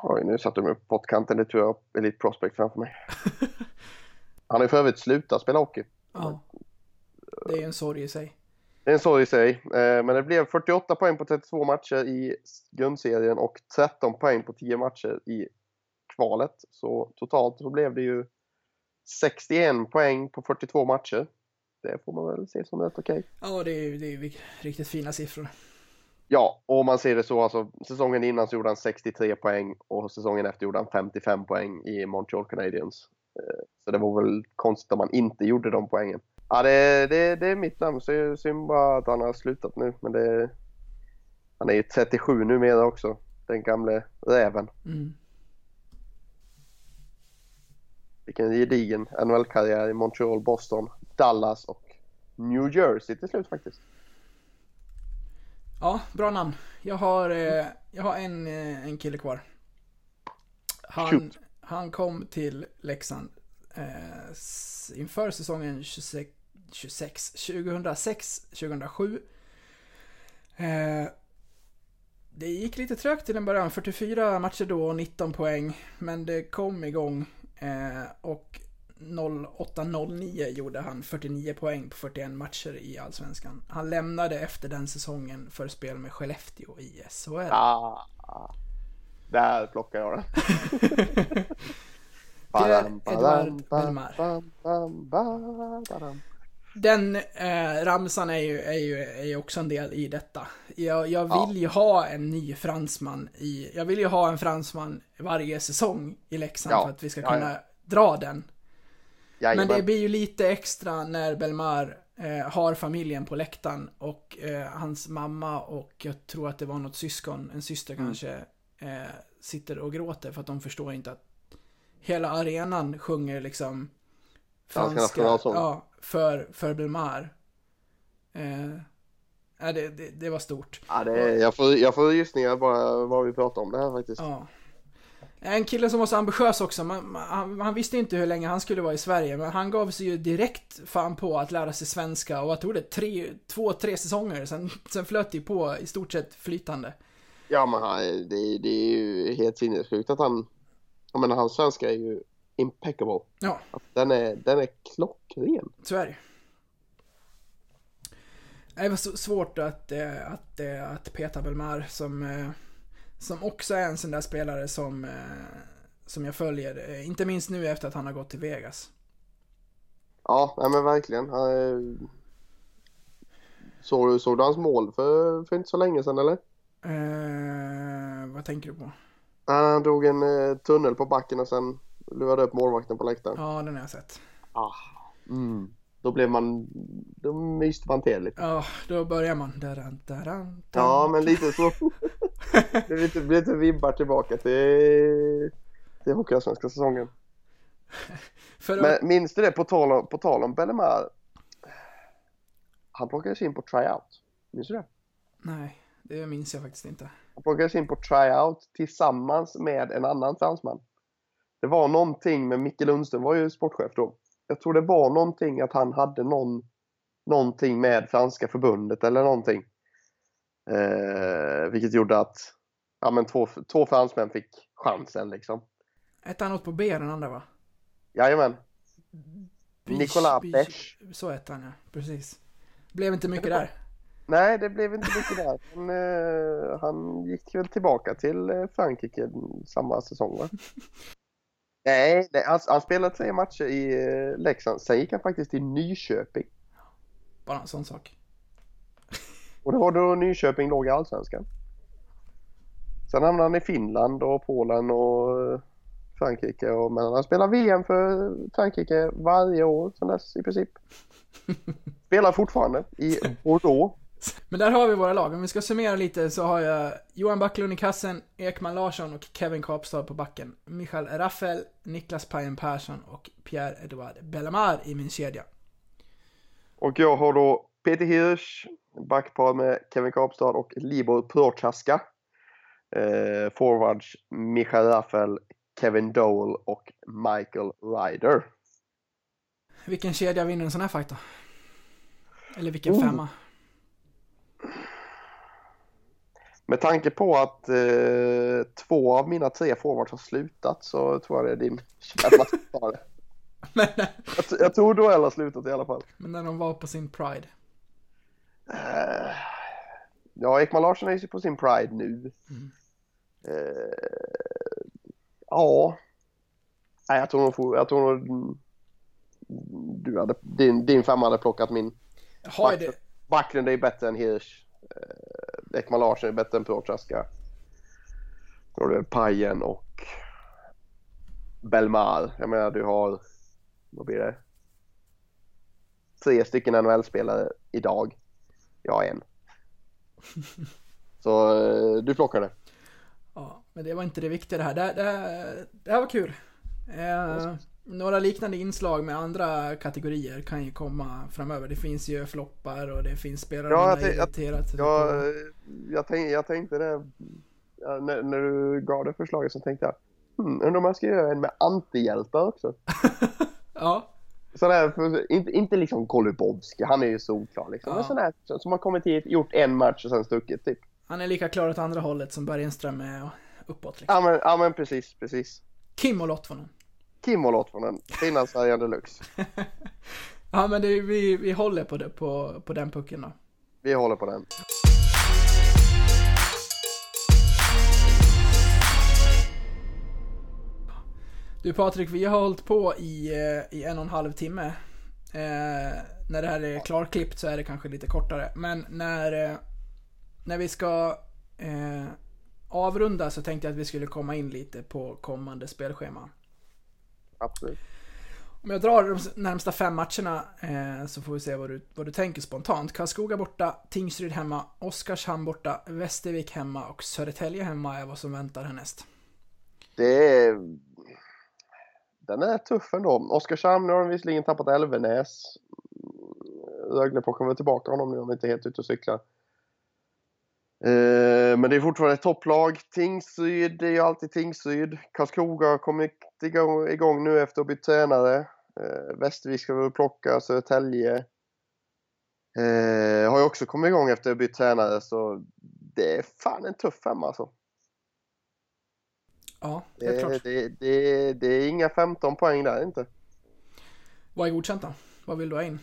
Oj, nu satte de upp pottkanten. Det tror jag Elite Prospect framför mig. Han har ju för övrigt slutat spela hockey. Ja. Det är en sorg i sig. Det är en sorg i sig. Eh, Men det blev 48 poäng på 32 matcher i grundserien och 13 poäng på 10 matcher i kvalet. Så totalt så blev det ju 61 poäng på 42 matcher. Det får man väl se som rätt okej. Ja, det är, det är ju riktigt fina siffror. Ja, och om man ser det så, alltså säsongen innan så gjorde han 63 poäng och säsongen efter gjorde han 55 poäng i Montreal Canadiens. Eh, Så det var väl konstigt om man inte gjorde de poängen. Ja, det, det, det är mitt namn, så synd bara att han har slutat nu. Men det, han är ju 37 numera också, den gamle räven. Mm. Vilken gedigen NHL-karriär i Montreal, Boston, Dallas och New Jersey till slut faktiskt. Ja, bra namn. Jag har, eh, jag har en, eh, en kille kvar. Han, Shoot. han kom till Leksand eh, inför säsongen 26, 26 2006-2007. Eh, det gick lite trögt till en början, 44 matcher då och 19 poäng. Men det kom igång eh, och 08-09 gjorde han 49 poäng på 41 matcher i Allsvenskan. Han lämnade efter den säsongen för spel med Skellefteå i SHL. Ah, där plockar jag den. Den eh, ramsan är ju, är, ju, är ju också en del i detta. Jag, jag Ja. vill ju ha en ny fransman i... Jag vill ju ha en fransman varje säsong i Leksand Ja. för att vi ska Ja, kunna ja. dra den. Men Jajamän. det blir ju lite extra när Belmar eh, har familjen på läktaren och eh, hans mamma och jag tror att det var något syskon, en syster Mm. kanske, eh, sitter och gråter för att de förstår inte att hela arenan sjunger liksom Franska ja, för, för Belmar. Eh, ja, det, det, det var stort. Ja, det jag, får, jag får gissningar bara vad vi pratar om det här faktiskt. Ja. En kille som var så ambitiös också. Man, man, han, visste inte hur länge han skulle vara i Sverige, men han gav sig ju direkt fan på att lära sig svenska och jag tror det tre, två, tre säsonger. Sen, sen flöt det på i stort sett flytande. Ja, men han, det, det är ju helt sinnessjukt att han... Jag menar, hans svenska är ju impeccable. Ja, Den är, den är klockren. så är det Det var så svårt att, eh, att, eh, att peta Belmar som, eh, som också är en sån där spelare som, eh, som jag följer. Eh, Inte minst nu efter att han har gått till Vegas. Ja, nej, men verkligen. Är- såg, såg du hans mål för, för inte så länge sedan eller? Eh, vad tänker du på? Han drog en eh, tunnel på backen och sen lurade upp målvakten på läktaren. Ja, den har jag sett. Ah. Mm. Då blev man... Då myste man till lite. Ja, då börjar man. Daran, daran, Ja, men lite så. det blir lite, blir lite vibbar tillbaka till, till Hockeyallsvenska säsongen. För Men minns du det på tal om, på tal om Bellemare? Han plockades in på tryout. Minns du det? Nej, det minns jag faktiskt inte. Han plockades in på tryout tillsammans med en annan fransman. Det var någonting med Micke Lundström var ju sportchef då. Jag tror det var någonting att han hade någon, någonting med franska förbundet eller någonting. Eh, vilket gjorde att ja, men två, två fransmän fick chansen liksom. Ett annat på B, den andra va? Jajamän. Bish, Nicolas. Besch. Så hette han ja, precis. Blev inte mycket där. Nej, det blev inte mycket där. Men, eh, han gick väl tillbaka till eh, Frankrike samma säsong va? Nej, nej han, han spelade tre matcher i eh, Leksand. Sen gick han faktiskt till Nyköping. Bara en sån sak. Och det var då Nyköping låg i Allsvenskan. Sen hamnade han i Finland och Polen och eh, Frankrike. Och, men han spelar VM för Frankrike varje år sedan dess i princip. Spelar fortfarande i Bordeaux. Men där har vi våra lag. Om vi ska summera lite så har jag Johan Backlund i kassen, Ekman Larsson och Kevin Kapstad på backen. Michael Raffel, Niklas Pajen Persson och Pierre-Edouard Bellemare i min kedja. Och jag har då Peter Hirsch, backpar med Kevin Kapstad och Libor Prochaska. Eh, forwards Michael Raffel, Kevin Dole och Michael Ryder. Vilken kedja vinner en sån här fight då? Eller vilken Oh. femma? Med tanke på att eh, två av mina tre forwards har slutat så tror jag det är din källa som tar det. Men, Jag, t- jag tror Duell har slutat i alla fall. men när de var på sin pride. Eh, ja, Ekman Larsson är ju på sin Pride nu. Eh, ja. Nej, jag tror nog, får- jag tror nog mm, du hade, din, din femma hade plockat min. Ju det, Backlund är bättre än Hirsch. Eh, Ekman Larsson är bättre än Prochaska. Då har du Pajen och Belmar. Jag menar du har, vad blir det? Tre stycken NHL-spelare idag. Jag har en. Så eh, du plockar det. ja, men det var inte det viktiga det här. Det, det, det här var kul. Eh, några liknande inslag med andra kategorier kan ju komma framöver. Det finns ju floppar och det finns spelare Ja, jag jag- irriterat sig Jag, på. jag, tänk, jag tänkte det, ja, när, när du gav det förslaget så tänkte jag, hmm, undrar om jag ska göra en med antihjältar också. Ja, Sån här, inte, inte liksom Golubovski, han är ju solklar liksom. Ja. Men sån här som har kommit hit, gjort en match och sen stuckit typ. han är lika klar åt andra hållet som Bergenström är och uppåt liksom. Ja men, ja, men precis, precis. Kim och Lottvonen. Kim och Lottvonen, Finlandsfärjan deluxe. Ja men det, vi, vi håller på, det, på, på den pucken då. Vi håller på den. Du Patrik, vi har hållit på i, eh, i en och en halv timme. Eh, när det här är klarklippt så är det kanske lite kortare. Men när, eh, när vi ska eh, avrunda så tänkte jag att vi skulle komma in lite på kommande spelschema. Absolut. Om jag drar de närmsta fem matcherna eh, så får vi se vad du, vad du tänker spontant. Karlskoga borta, Tingsryd hemma, Oskarshamn borta, Västervik hemma och Södertälje hemma är vad som väntar härnäst. Det är... Den är tuff ändå. Oskarshamn nu har de visserligen tappat Elvenäs. Rögle plockar väl tillbaka honom nu om vi inte är helt ute och cyklar. Eh, men det är fortfarande ett topplag. Tingsryd, det är ju alltid Tingsryd. Karlskoga har kommit igång, igång nu efter att ha bytt tränare. Eh, Västervik ska väl plocka, Södertälje. Eh, har ju också kommit igång efter att ha bytt tränare så det är fan en tuff femma alltså. Ja, helt Det, klart. det, det, det är inga 15 poäng där inte. Vad är godkänt då? Vad vill du ha in?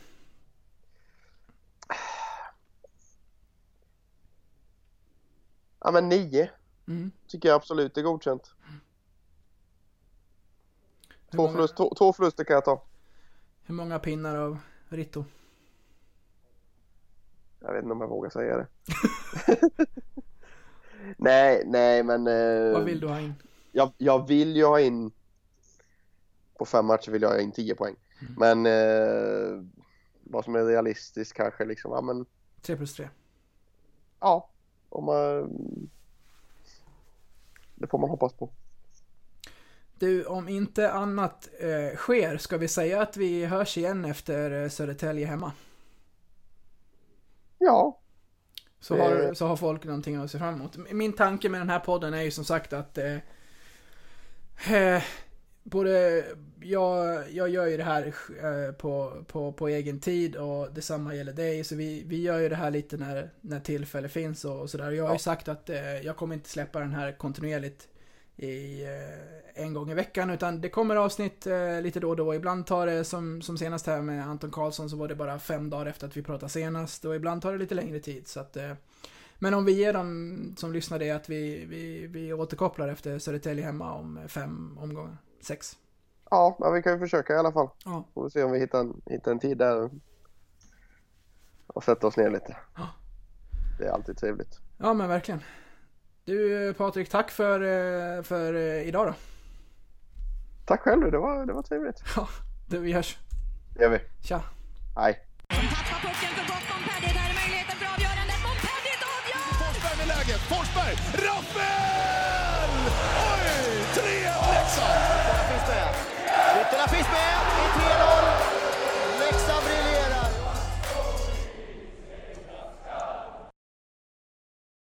Ja men 9 Mm. tycker jag absolut är godkänt. Två, många, förlust, två, två förluster kan jag ta. hur många pinnar av Ritto? Jag vet inte om jag vågar säga det. nej, nej men... Eh, Vad vill du ha in? Jag, jag vill ju ha in... På fem matcher vill jag ha in 10 poäng. Mm. Men eh, vad som är realistiskt kanske liksom, ja men 3 plus 3. ja. Om man, det får man hoppas på. Du, om inte annat eh, sker, ska vi säga att vi hörs igen efter eh, Södertälje hemma? Ja, Så har, så har folk någonting att se fram emot. Min tanke med den här podden är ju som sagt att eh, eh, både jag, jag gör ju det här eh, på, på, på egen tid och detsamma gäller dig. Så vi, vi gör ju det här lite när, när tillfälle finns och, och sådär. Jag har ju sagt att eh, jag kommer inte släppa den här kontinuerligt i eh, en gång i veckan utan det kommer avsnitt lite då och då. Ibland tar det som, som senast här med Anton Karlsson så var det bara fem dagar efter att vi pratade senast och ibland tar det lite längre tid så att men om vi ger dem som lyssnar det att vi, vi, vi återkopplar efter Södertälje hemma om fem omgångar. Sex. ja, men vi kan ju försöka i alla fall. Ja. Får vi se om vi hittar en, hittar en tid där och sätta oss ner lite. Ja. Det är alltid trevligt. Ja men verkligen. Du Patrik, tack för, för eh, idag då. Tack själv du, det var, det var trevligt. Ja, du, vi hörs. Det gör vi. Tja. Hej läget. Forsberg, Rappel! Oj! 3-1 Leksand! Ytterna finns med. Ytterna finns med. 3-0.